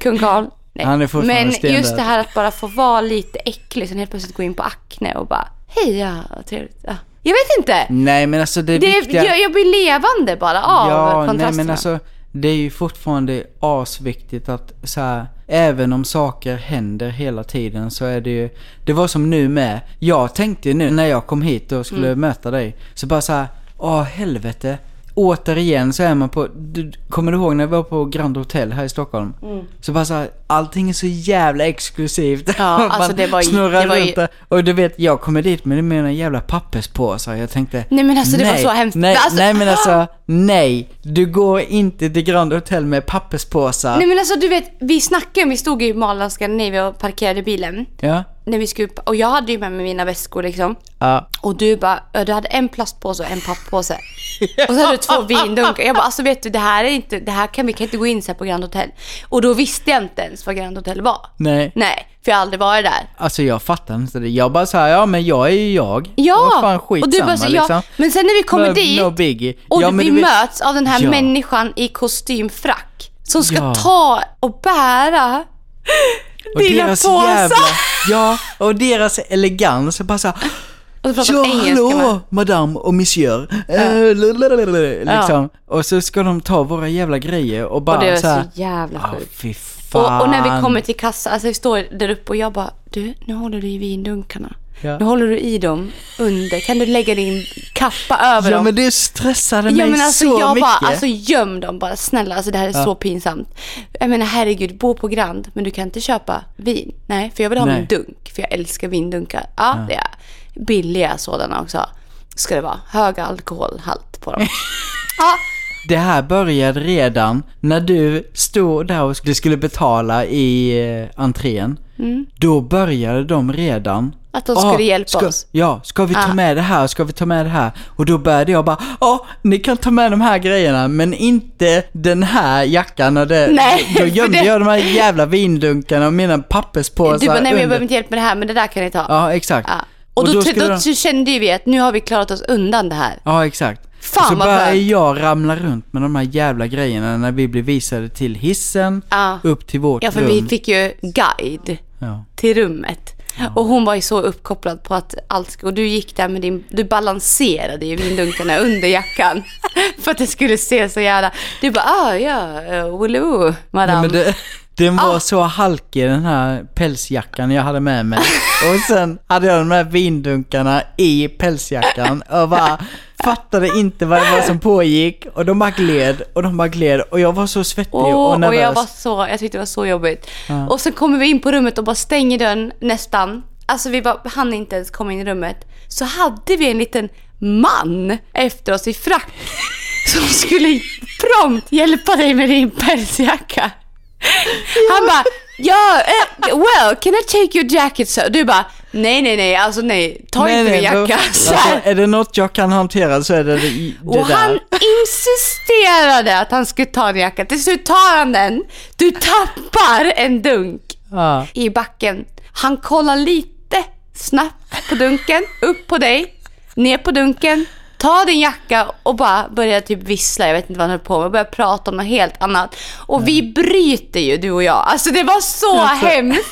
Speaker 1: Kung Carl. Nej.
Speaker 2: Han är fortfarande
Speaker 1: Men
Speaker 2: stendöd.
Speaker 1: just det här att bara få vara lite äcklig, sen helt plötsligt gå in på Acne och bara, hej ja, vad trevligt. Ja. Jag vet inte.
Speaker 2: Nej, men alltså det,
Speaker 1: Det,
Speaker 2: viktiga...
Speaker 1: jag, jag blir levande bara av
Speaker 2: Ja, nej
Speaker 1: kontrasterna.
Speaker 2: men alltså det är ju fortfarande asviktigt att så här, även om saker händer hela tiden så är det ju, det var som nu med, jag tänkte ju nu när jag kom hit och skulle
Speaker 1: Mm.
Speaker 2: möta dig, så bara så här, åh helvete. Återigen så är man på, du, kommer du ihåg när vi var på Grand Hotel här i Stockholm? Så bara så här, allting är så jävla exklusivt.
Speaker 1: Mm. Ja, alltså det var ju-
Speaker 2: snurrar
Speaker 1: det var ju-.
Speaker 2: Och du vet, jag kommer dit med mina jävla papperspåsar. Jag tänkte,
Speaker 1: Nej, men alltså, det var så hemskt.
Speaker 2: Nej,
Speaker 1: Alltså-
Speaker 2: nej men alltså, nej. Du går inte till Grand Hotel med papperspåsar.
Speaker 1: Nej men alltså du vet, vi snackade, vi stod i Mall of Scandinavia och parkerade bilen.
Speaker 2: Ja,
Speaker 1: När vi skulle, och jag hade ju med mig mina väskor liksom.
Speaker 2: ja.
Speaker 1: Och du bara, du hade en plastpåse och en papppåse. Och så hade du två vindunkar. Jag bara, alltså vet du, det här är inte, det här kan vi kan inte gå in så här på Grand Hotel. Och då visste jag inte ens vad Grand Hotel var.
Speaker 2: Nej.
Speaker 1: Nej, för jag har aldrig varit där.
Speaker 2: Alltså jag fattar inte det. Jag bara såhär, ja men jag är ju jag.
Speaker 1: Ja!
Speaker 2: Vad fan skitsamma
Speaker 1: och du bara, så, ja,
Speaker 2: liksom.
Speaker 1: Men sen när vi kommer
Speaker 2: no,
Speaker 1: dit
Speaker 2: No biggie.
Speaker 1: och
Speaker 2: ja,
Speaker 1: vi möts av den här
Speaker 2: Ja.
Speaker 1: människan i kostymfrack. Som ska
Speaker 2: Ja.
Speaker 1: ta och bära
Speaker 2: Och
Speaker 1: dina
Speaker 2: deras
Speaker 1: påsar.
Speaker 2: jävla, ja, och deras elegans. Bara såhär,
Speaker 1: Och så pratar
Speaker 2: ja
Speaker 1: engelska med.
Speaker 2: hallå madame och monsieur. Eh, lalalala, liksom. Och så ska de ta våra jävla grejer och bara
Speaker 1: Och det var
Speaker 2: såhär.
Speaker 1: så jävla
Speaker 2: Ja,
Speaker 1: sjukt.
Speaker 2: fan.
Speaker 1: Och, och när vi kommer till kassan, alltså vi står där uppe och jag bara, du, nu håller du i vindunkarna.
Speaker 2: Ja.
Speaker 1: Nu håller du i dem under. Kan du lägga din kappa över
Speaker 2: Ja
Speaker 1: dem?
Speaker 2: men det stressade mig
Speaker 1: Ja men alltså
Speaker 2: så
Speaker 1: jag
Speaker 2: mycket.
Speaker 1: bara, alltså göm dem bara. Snälla, alltså det här är så pinsamt. Jag menar herregud, bo på Grand, men du kan inte köpa vin. Nej, för jag vill ha
Speaker 2: Nej.
Speaker 1: min dunk, för jag älskar vindunkar. Ja, det är billiga sådana också. Ska det vara. Hög alkoholhalt på dem. ja,
Speaker 2: Det här började redan när du stod där och du skulle betala i eh, entrén. Då började de redan.
Speaker 1: Mm. Att de skulle hjälpa
Speaker 2: ska,
Speaker 1: oss.
Speaker 2: Ja, ska vi ta
Speaker 1: Ah.
Speaker 2: med det här? Ska vi ta med det här? Och då började jag bara, ja, ni kan ta med de här grejerna, men inte den här jackan och det.
Speaker 1: Nej,
Speaker 2: Då gömde
Speaker 1: det-
Speaker 2: jag de här jävla vindunkarna och mina papperspåsar
Speaker 1: du bara, nej men jag behöver inte hjälp med det här, men det där kan ni ta.
Speaker 2: Ja, exakt.
Speaker 1: Ja. Och, då, då,
Speaker 2: skulle de-
Speaker 1: kände ju vi att nu har vi klarat oss undan det här.
Speaker 2: Ja, exakt.
Speaker 1: Fan,
Speaker 2: och så
Speaker 1: vad skönt.
Speaker 2: jag ramla runt med de här jävla grejerna när vi blir visade till hissen,
Speaker 1: Ja.
Speaker 2: upp till vårt
Speaker 1: Ja, för
Speaker 2: rum.
Speaker 1: vi fick ju guide
Speaker 2: Ja.
Speaker 1: till rummet. Och hon var ju så uppkopplad på att allt ska... Och du gick där med din... Du balanserade ju vindunkarna under jackan. För att det skulle se så jävla... Du bara, ah ja, uh, wooloo, madame.
Speaker 2: Nej, den var
Speaker 1: Ah.
Speaker 2: så halkig den här pälsjackan jag hade med mig. Och sen hade jag de här vindunkarna i pälsjackan och bara fattade inte vad det var som pågick. Och de bara gled och de bara gled och jag var så svettig
Speaker 1: Åh,
Speaker 2: och
Speaker 1: och
Speaker 2: nervös.
Speaker 1: jag var så, jag tyckte det var så jobbigt.
Speaker 2: Ja.
Speaker 1: Och sen kommer vi in på rummet och bara stänger dörren nästan. Alltså vi bara, hann inte ens komma in i rummet. Så hade vi en liten man efter oss i frack. Som skulle prompt hjälpa dig med din pälsjacka. Han bara, ja, eh, well, can I take your jacket? Så du bara, nej, nej, nej, alltså nej, ta
Speaker 2: Nej,
Speaker 1: inte min
Speaker 2: nej, då-
Speaker 1: jacka. Så
Speaker 2: Alltså, är det något jag kan hantera så är det det, det
Speaker 1: Och
Speaker 2: där.
Speaker 1: han insisterade att han skulle ta din jacka. Till slut tar han den. Du tappar en dunk
Speaker 2: Ja.
Speaker 1: i backen. Han kollar lite snabbt på dunken, upp på dig, ner på dunken, tar din jacka och bara börjar typ vissla. Jag vet inte vad han höll på med. Och börjar prata om något helt annat. Och vi bryter ju, du och jag. Alltså det var så
Speaker 2: Alltså,
Speaker 1: hemskt.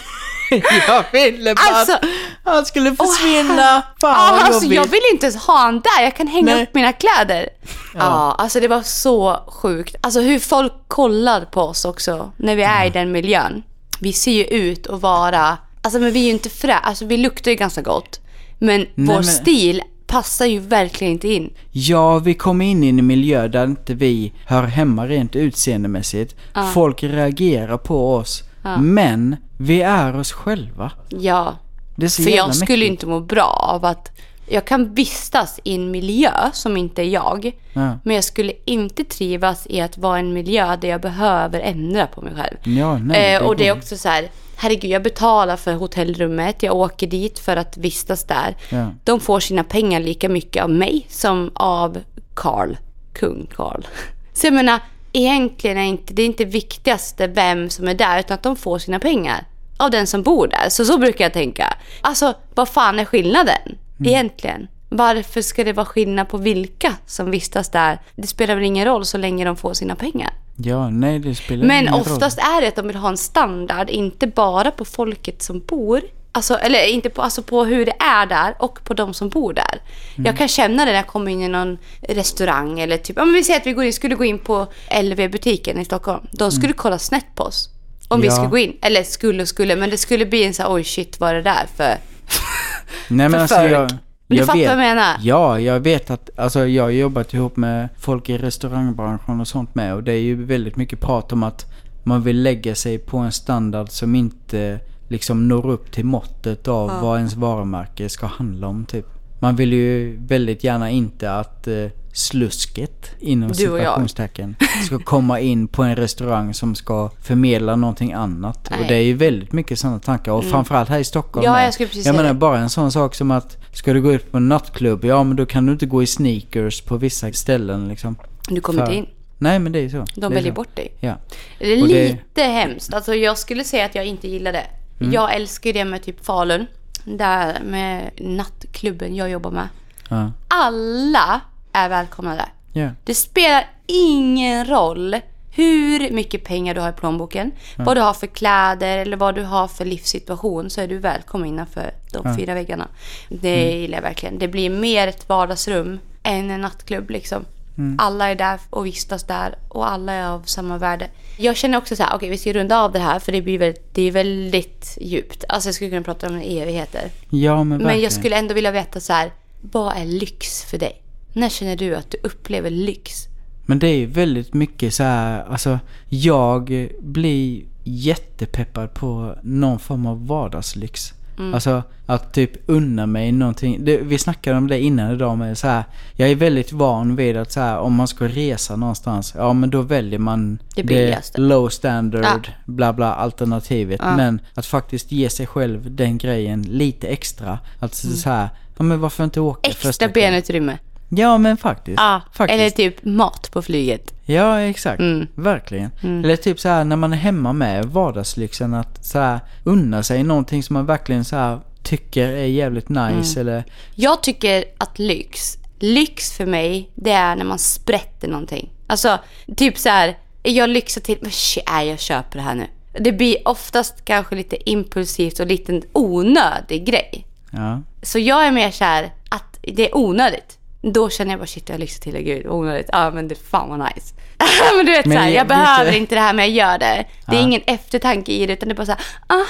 Speaker 2: Jag ville bara
Speaker 1: Alltså-
Speaker 2: att han skulle försvinna. Fan
Speaker 1: Ja,
Speaker 2: vad
Speaker 1: alltså,
Speaker 2: jobbigt.
Speaker 1: jag vill inte ens ha han där. Jag kan hänga
Speaker 2: Nej.
Speaker 1: upp mina kläder. Ja. alltså det var så sjukt. Alltså hur folk kollar på oss också när vi är i den miljön. Vi ser ju ut att vara, alltså men vi är ju inte frä, alltså vi luktar ju ganska gott. Men vår
Speaker 2: men-
Speaker 1: stil passar ju verkligen inte in.
Speaker 2: Ja, vi kommer in i en miljö där inte vi hör hemma rent utseendemässigt. Folk reagerar på oss. Men vi är oss själva.
Speaker 1: Ja,
Speaker 2: Det är så
Speaker 1: för jag skulle
Speaker 2: mäktigt.
Speaker 1: inte må bra av att jag kan vistas i en miljö som inte är jag.
Speaker 2: Ja.
Speaker 1: Men jag skulle inte trivas i att vara i en miljö där jag behöver ändra på mig själv.
Speaker 2: Ja, nej,
Speaker 1: eh, och det är också så här, herregud jag betalar för hotellrummet, jag åker dit för att vistas där.
Speaker 2: Ja.
Speaker 1: De får sina pengar lika mycket av mig som av Karl, kung Karl. Så jag menar, egentligen är inte, det är inte viktigaste vem som är där, utan att de får sina pengar av den som bor där. Så så brukar jag tänka. Alltså, vad fan är skillnaden
Speaker 2: Mm.
Speaker 1: egentligen? Varför ska det vara skillnad på vilka som vistas där? Det spelar väl ingen roll så länge de får sina pengar.
Speaker 2: Ja, nej det spelar
Speaker 1: Men
Speaker 2: ingen roll.
Speaker 1: oftast är det att de vill ha en standard, inte bara på folket som bor. Alltså, eller inte på, alltså på hur det är där och på de som bor där.
Speaker 2: Mm.
Speaker 1: Jag kan känna det när jag kommer in i någon restaurang eller typ, men vi säger att vi går in, skulle gå in på LV-butiken i Stockholm. De skulle kolla snett på oss. Om vi
Speaker 2: Mm. Ja.
Speaker 1: skulle gå in. Eller skulle och skulle, men det skulle bli en så här, oj shit vad är det där för...
Speaker 2: Nej men alltså jag...
Speaker 1: Men du
Speaker 2: jag
Speaker 1: fattar
Speaker 2: vet,
Speaker 1: vad jag menar?
Speaker 2: Ja, jag vet att, alltså jag har jobbat ihop med folk i restaurangbranschen och sånt med och det är ju väldigt mycket prat om att man vill lägga sig på en standard som inte liksom når upp till måttet av
Speaker 1: Ja.
Speaker 2: vad ens varumärke ska handla om typ. Man vill ju väldigt gärna inte att eh, slusket inom situationstecken ska komma in på en restaurang som ska förmedla någonting annat.
Speaker 1: Nej.
Speaker 2: Och det är ju väldigt mycket sådana tankar och framförallt här i Stockholm
Speaker 1: Ja, jag skulle precis
Speaker 2: Jag
Speaker 1: säga
Speaker 2: menar
Speaker 1: det.
Speaker 2: bara en sån sak som att ska du gå ut på en nattklubb, ja men då kan du inte gå i sneakers på vissa ställen liksom.
Speaker 1: Du kommer
Speaker 2: För-
Speaker 1: inte in.
Speaker 2: Nej men det är så.
Speaker 1: De väljer
Speaker 2: så.
Speaker 1: bort dig.
Speaker 2: Ja.
Speaker 1: Det är
Speaker 2: Och det-
Speaker 1: lite hemskt. Alltså jag skulle säga att jag inte gillar det.
Speaker 2: Mm.
Speaker 1: Jag älskar det med typ Falun. Där med nattklubben jag jobbar med.
Speaker 2: Ja.
Speaker 1: Alla är välkomna där.
Speaker 2: Ja.
Speaker 1: Det spelar ingen roll hur mycket pengar du har i plånboken, vad du har för kläder eller vad du har för livssituation så är du välkommen innanför de fyra väggarna. Det
Speaker 2: Mm.
Speaker 1: gillar jag verkligen. Det blir mer ett vardagsrum än en nattklubb liksom.
Speaker 2: Mm.
Speaker 1: Alla är där och vistas där och alla är av samma värde. Jag känner också så här, okej vi ska runda av det här för det blir väldigt, det är väldigt djupt. Alltså jag skulle kunna prata om evigheter.
Speaker 2: Ja men
Speaker 1: Men jag skulle ändå vilja veta så här, vad är lyx för dig? När känner du att du upplever lyx?
Speaker 2: Men det är ju väldigt mycket så här, alltså jag blir jättepeppad på någon form av vardagslyx.
Speaker 1: Mm.
Speaker 2: Alltså att typ unna mig någonting. Det, vi snackade om det innan idag med så här. Jag är väldigt van vid att så här, om man ska resa någonstans, ja men då väljer man
Speaker 1: Det billigaste.
Speaker 2: low standard,
Speaker 1: Ja.
Speaker 2: bla bla alternativet.
Speaker 1: Ja.
Speaker 2: Men att faktiskt ge sig själv den grejen lite extra. Att så här, ja men varför inte åka
Speaker 1: Mm. Extra
Speaker 2: första
Speaker 1: benutrymme.
Speaker 2: Ja men faktiskt.
Speaker 1: Ja,
Speaker 2: faktiskt.
Speaker 1: eller typ mat på flyget.
Speaker 2: Ja, exakt.
Speaker 1: Mm.
Speaker 2: Verkligen. Eller typ så här när man är hemma med vardagslyxen att så här unna sig någonting som man verkligen så här tycker är jävligt nice
Speaker 1: Mm.
Speaker 2: eller
Speaker 1: Jag tycker att lyx, lyx för mig, det är när man sprätter någonting. Alltså, typ så här, jag lyxar till, men nej, jag köper det här nu. Det blir oftast kanske lite impulsivt och lite onödig grej.
Speaker 2: ja.
Speaker 1: Så jag är mer så här att det är onödigt. Då känner jag bara shit jag lyxar till det, gud onödigt. Ja men det fan vad nice. men du vet
Speaker 2: Men
Speaker 1: så här, jag behöver
Speaker 2: lite-
Speaker 1: inte det här men jag gör det. Det är
Speaker 2: Ja.
Speaker 1: ingen eftertanke i det utan det är bara så här, ah.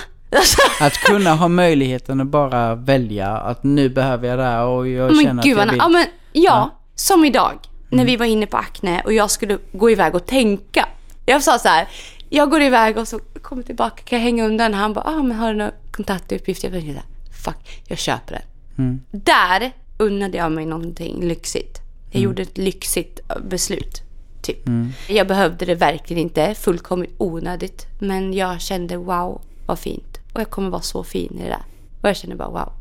Speaker 2: Att kunna ha möjligheten att bara välja att nu behöver jag det här och jag
Speaker 1: men
Speaker 2: känner
Speaker 1: gud
Speaker 2: att jag vill.
Speaker 1: Ja men ja,
Speaker 2: Ja. Mm.
Speaker 1: som idag. När vi var inne på Acne och jag skulle gå iväg och tänka. Jag sa så här, jag går iväg och så kommer tillbaka, kan jag hänga undan? Han bara, ah men har du några kontaktuppgifter? Jag tänkte fuck, jag köper den.
Speaker 2: Mm.
Speaker 1: Där unnade jag mig någonting lyxigt. Jag
Speaker 2: Mm.
Speaker 1: gjorde ett lyxigt beslut. Typ. Jag behövde det verkligen inte, fullkomligt onödigt. Men jag kände wow, vad fint. Och jag kommer vara så fin i det där. Och jag kände bara wow.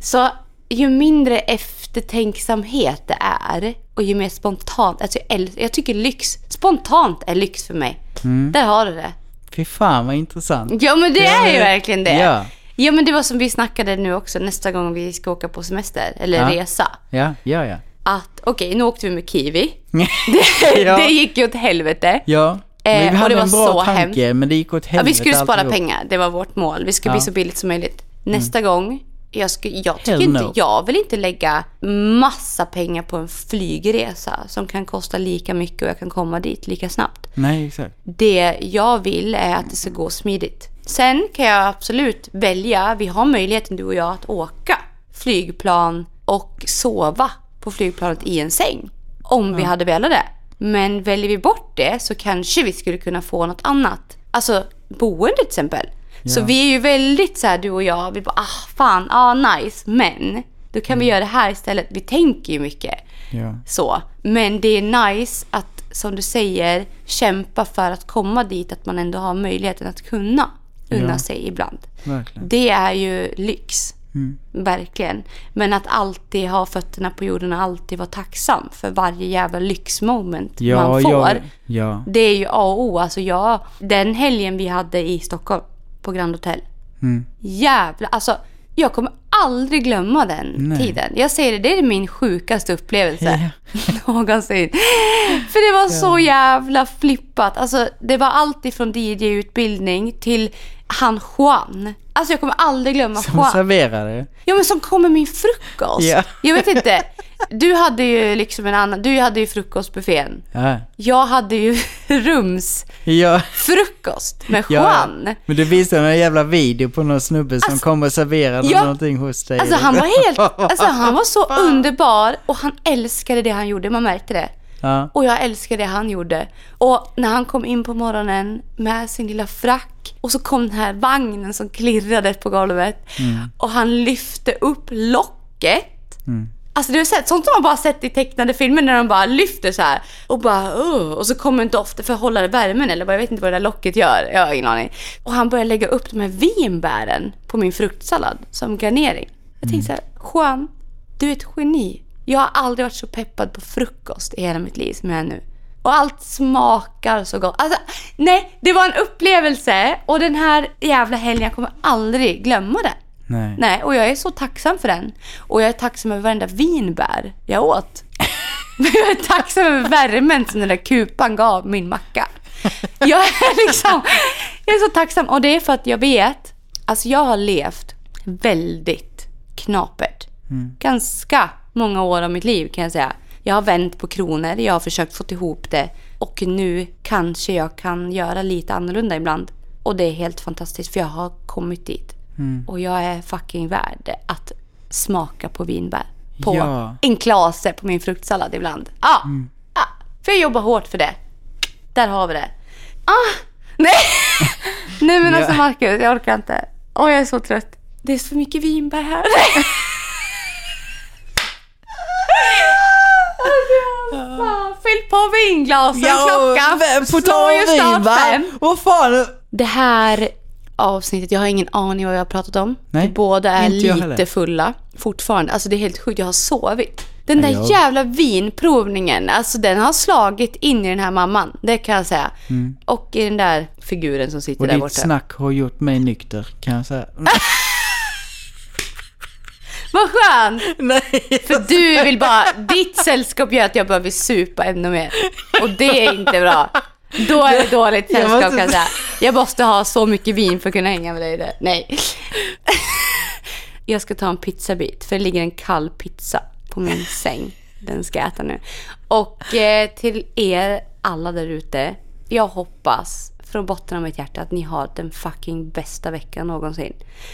Speaker 1: Så ju mindre eftertänksamhet det är och ju mer spontant, alltså jag, äl- jag tycker lyx, spontant är lyx för mig.
Speaker 2: Mm.
Speaker 1: Där har du det.
Speaker 2: Fy fan vad intressant.
Speaker 1: Ja men det
Speaker 2: Ja,
Speaker 1: är ju verkligen det.
Speaker 2: ja.
Speaker 1: Ja men det var som vi snackade nu också nästa gång vi ska åka på semester eller
Speaker 2: Ja.
Speaker 1: resa.
Speaker 2: Ja, ja, ja.
Speaker 1: Att okej, nu åkte vi med Kiwi. Det,
Speaker 2: Ja.
Speaker 1: det gick ju åt helvete.
Speaker 2: Ja.
Speaker 1: Eh,
Speaker 2: Men vi hade
Speaker 1: det
Speaker 2: en
Speaker 1: var
Speaker 2: bra
Speaker 1: så
Speaker 2: tanke men det gick åt
Speaker 1: Ja,
Speaker 2: helvete
Speaker 1: vi skulle spara
Speaker 2: alltihop.
Speaker 1: pengar, det var vårt mål. Vi skulle bli
Speaker 2: Ja.
Speaker 1: så billigt som möjligt. Nästa gång, jag, skulle, jag tycker
Speaker 2: Hell
Speaker 1: inte,
Speaker 2: no.
Speaker 1: jag vill inte lägga massa pengar på en flygresa som kan kosta lika mycket och jag kan komma dit lika snabbt.
Speaker 2: Nej, exakt.
Speaker 1: Det jag vill är att det ska gå smidigt. Sen kan jag absolut välja, vi har möjligheten du och jag att åka flygplan och sova på flygplanet i en säng. Om vi hade velat det. Men väljer vi bort det så kanske vi skulle kunna få något annat. Alltså boende till exempel. Så
Speaker 2: Ja.
Speaker 1: vi är ju väldigt så här du och jag, vi bara ah fan, ah nice. Men då kan vi göra det här istället. Vi tänker ju mycket.
Speaker 2: Ja.
Speaker 1: Så. Men det är nice att, som du säger, kämpa för att komma dit. Att man ändå har möjligheten att kunna unna
Speaker 2: Ja.
Speaker 1: sig ibland.
Speaker 2: Verkligen.
Speaker 1: Det är ju lyx.
Speaker 2: Mm.
Speaker 1: Verkligen. Men att alltid ha fötterna på jorden och alltid vara tacksam för varje jävla lyxmoment
Speaker 2: Ja,
Speaker 1: man får.
Speaker 2: ja.
Speaker 1: Det är ju A och O. Alltså jag, den helgen vi hade i Stockholm på Grand Hotel.
Speaker 2: Mm.
Speaker 1: Jävlar, alltså jag kommer aldrig glömma den
Speaker 2: Nej.
Speaker 1: tiden. Jag säger det, det är min sjukaste upplevelse någonsin. För det var så jävla flippat. Alltså, det var allt ifrån DJ-utbildning till han Juan. Alltså jag kommer aldrig glömma
Speaker 2: Som
Speaker 1: Juan.
Speaker 2: serverare.
Speaker 1: Ja men som kom med min frukost.
Speaker 2: Ja.
Speaker 1: Jag vet inte. Du hade ju liksom en annan, du hade ju frukostbuffén.
Speaker 2: Ja.
Speaker 1: Jag hade ju rumsfrukost
Speaker 2: Ja.
Speaker 1: med
Speaker 2: Ja,
Speaker 1: Juan.
Speaker 2: Men du visade en jävla video på någon snubbe som
Speaker 1: Alltså,
Speaker 2: kom och serverade
Speaker 1: ja.
Speaker 2: någonting hos dig.
Speaker 1: Alltså han var helt, alltså han var så underbar och han älskade det han gjorde, man märkte det.
Speaker 2: Ja.
Speaker 1: Och jag älskade det han gjorde. Och när han kom in på morgonen med sin lilla frack och så kom den här vagnen som klirrade på golvet och han lyfte upp locket. Alltså det är sånt som man bara sett i tecknade filmer när de bara lyfter så här och bara "Åh", och så kommer en doft för att hålla värmen eller jag vet inte vad det där locket gör. Jag har ingen aning. Och han börjar lägga upp de här vinbären på min fruktsallad som garnering. Jag tänkte så här, Juan, du är ett geni. Jag har aldrig varit så peppad på frukost i hela mitt liv som jag är nu. Och allt smakar så gott. Alltså, nej, det var en upplevelse och den här jävla helgen, jag kommer aldrig glömma den.
Speaker 2: Nej.
Speaker 1: Nej, och jag är så tacksam för den. Och jag är tacksam över varenda vinbär jag åt. Jag är tacksam över värmen som den där kupan gav min macka. Jag är liksom, jag är så tacksam. Och det är för att jag vet, alltså jag har levt väldigt knapert. Ganska många år av mitt liv kan jag säga. Jag har vänt på kronor, jag har försökt få ihop det. Och nu kanske jag kan göra lite annorlunda ibland. Och det är helt fantastiskt för jag har kommit dit. Och jag är fucking värd att smaka på vinbär. På
Speaker 2: Ja.
Speaker 1: en klase på min fruktsallad ibland. Ja, ja, för jag jobbar hårt för det. Där har vi det. Ah, nej! nej men alltså. Marcus, jag orkar inte. Åh, jag är så trött. Det är så mycket vinbär här. Fyll på vinglasen, klockan
Speaker 2: på
Speaker 1: slår ju snart
Speaker 2: vin, va?
Speaker 1: fem.
Speaker 2: Vad fan?
Speaker 1: Det här avsnittet, jag har ingen aning vad jag har pratat om.
Speaker 2: Nej,
Speaker 1: Vi båda är lite fulla fortfarande. Alltså det är helt sjukt, jag har sovit. Den där
Speaker 2: Ja, jag-
Speaker 1: jävla vinprovningen, alltså den har slagit in i den här mamman. Det kan jag säga. Och i den där figuren som sitter
Speaker 2: Och
Speaker 1: där
Speaker 2: ditt
Speaker 1: borta.
Speaker 2: snack har gjort mig nykter, kan jag säga.
Speaker 1: Vad skönt!
Speaker 2: Nej.
Speaker 1: För du vill bara, ditt sällskap gör att jag behöver supa ännu mer. Och det är inte bra. Då är det dåligt
Speaker 2: Jag
Speaker 1: sällskap
Speaker 2: måste-
Speaker 1: kan jag säga. Jag måste ha så mycket vin för att kunna hänga med dig där. Nej. Jag ska ta en pizzabit, för det ligger en kall pizza på min säng. Den ska jag äta nu. Och eh, till er alla där ute, jag hoppas från botten av mitt hjärta att ni har den fucking bästa veckan någonsin.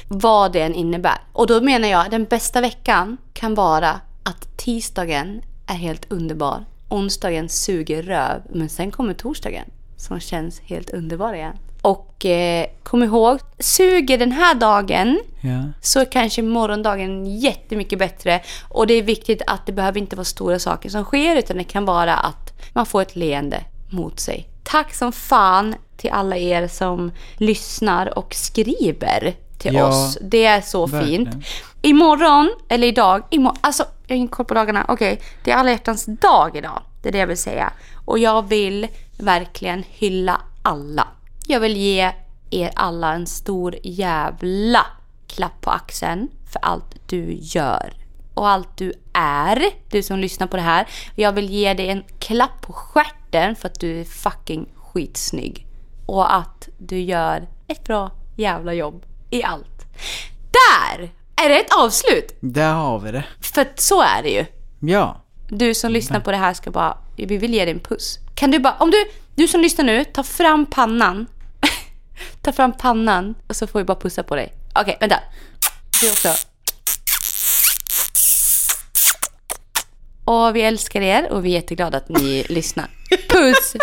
Speaker 1: Vad det än innebär. Och då menar jag, den bästa veckan kan vara att tisdagen är helt underbar. Onsdagen suger röv, men sen kommer torsdagen som känns helt underbar igen. Och eh, kom ihåg, suger den här dagen
Speaker 2: Ja.
Speaker 1: så är kanske morgondagen jättemycket bättre. Och det är viktigt att det behöver inte vara stora saker som sker utan det kan vara att man får ett leende mot sig. Tack som fan till alla er som lyssnar och skriver till
Speaker 2: Ja,
Speaker 1: oss. Det är så
Speaker 2: verkligen.
Speaker 1: fint. Imorgon, eller idag, imorgon, alltså jag har ingen koll på dagarna. Okej, det är alla hjärtans dag idag. Det är det jag vill säga. Och jag vill verkligen hylla alla. Jag vill ge er alla en stor jävla klapp på axeln för allt du gör. Och allt du är, du som lyssnar på det här. Jag vill ge dig en klapp på stjärten för att du är fucking skitsnygg. Och att du gör ett bra jävla jobb i allt. Där är det ett avslut!
Speaker 2: Där har vi det.
Speaker 1: För så är det ju.
Speaker 2: Ja.
Speaker 1: Du som lyssnar på det här ska bara, vi vill ge dig en puss. Kan du bara, om du, du som lyssnar nu, ta fram pannan. ta fram pannan och så får vi bara pussa på dig. Okej, vänta. Du också. Och vi älskar er och vi är jätteglada att ni lyssnar. Puss!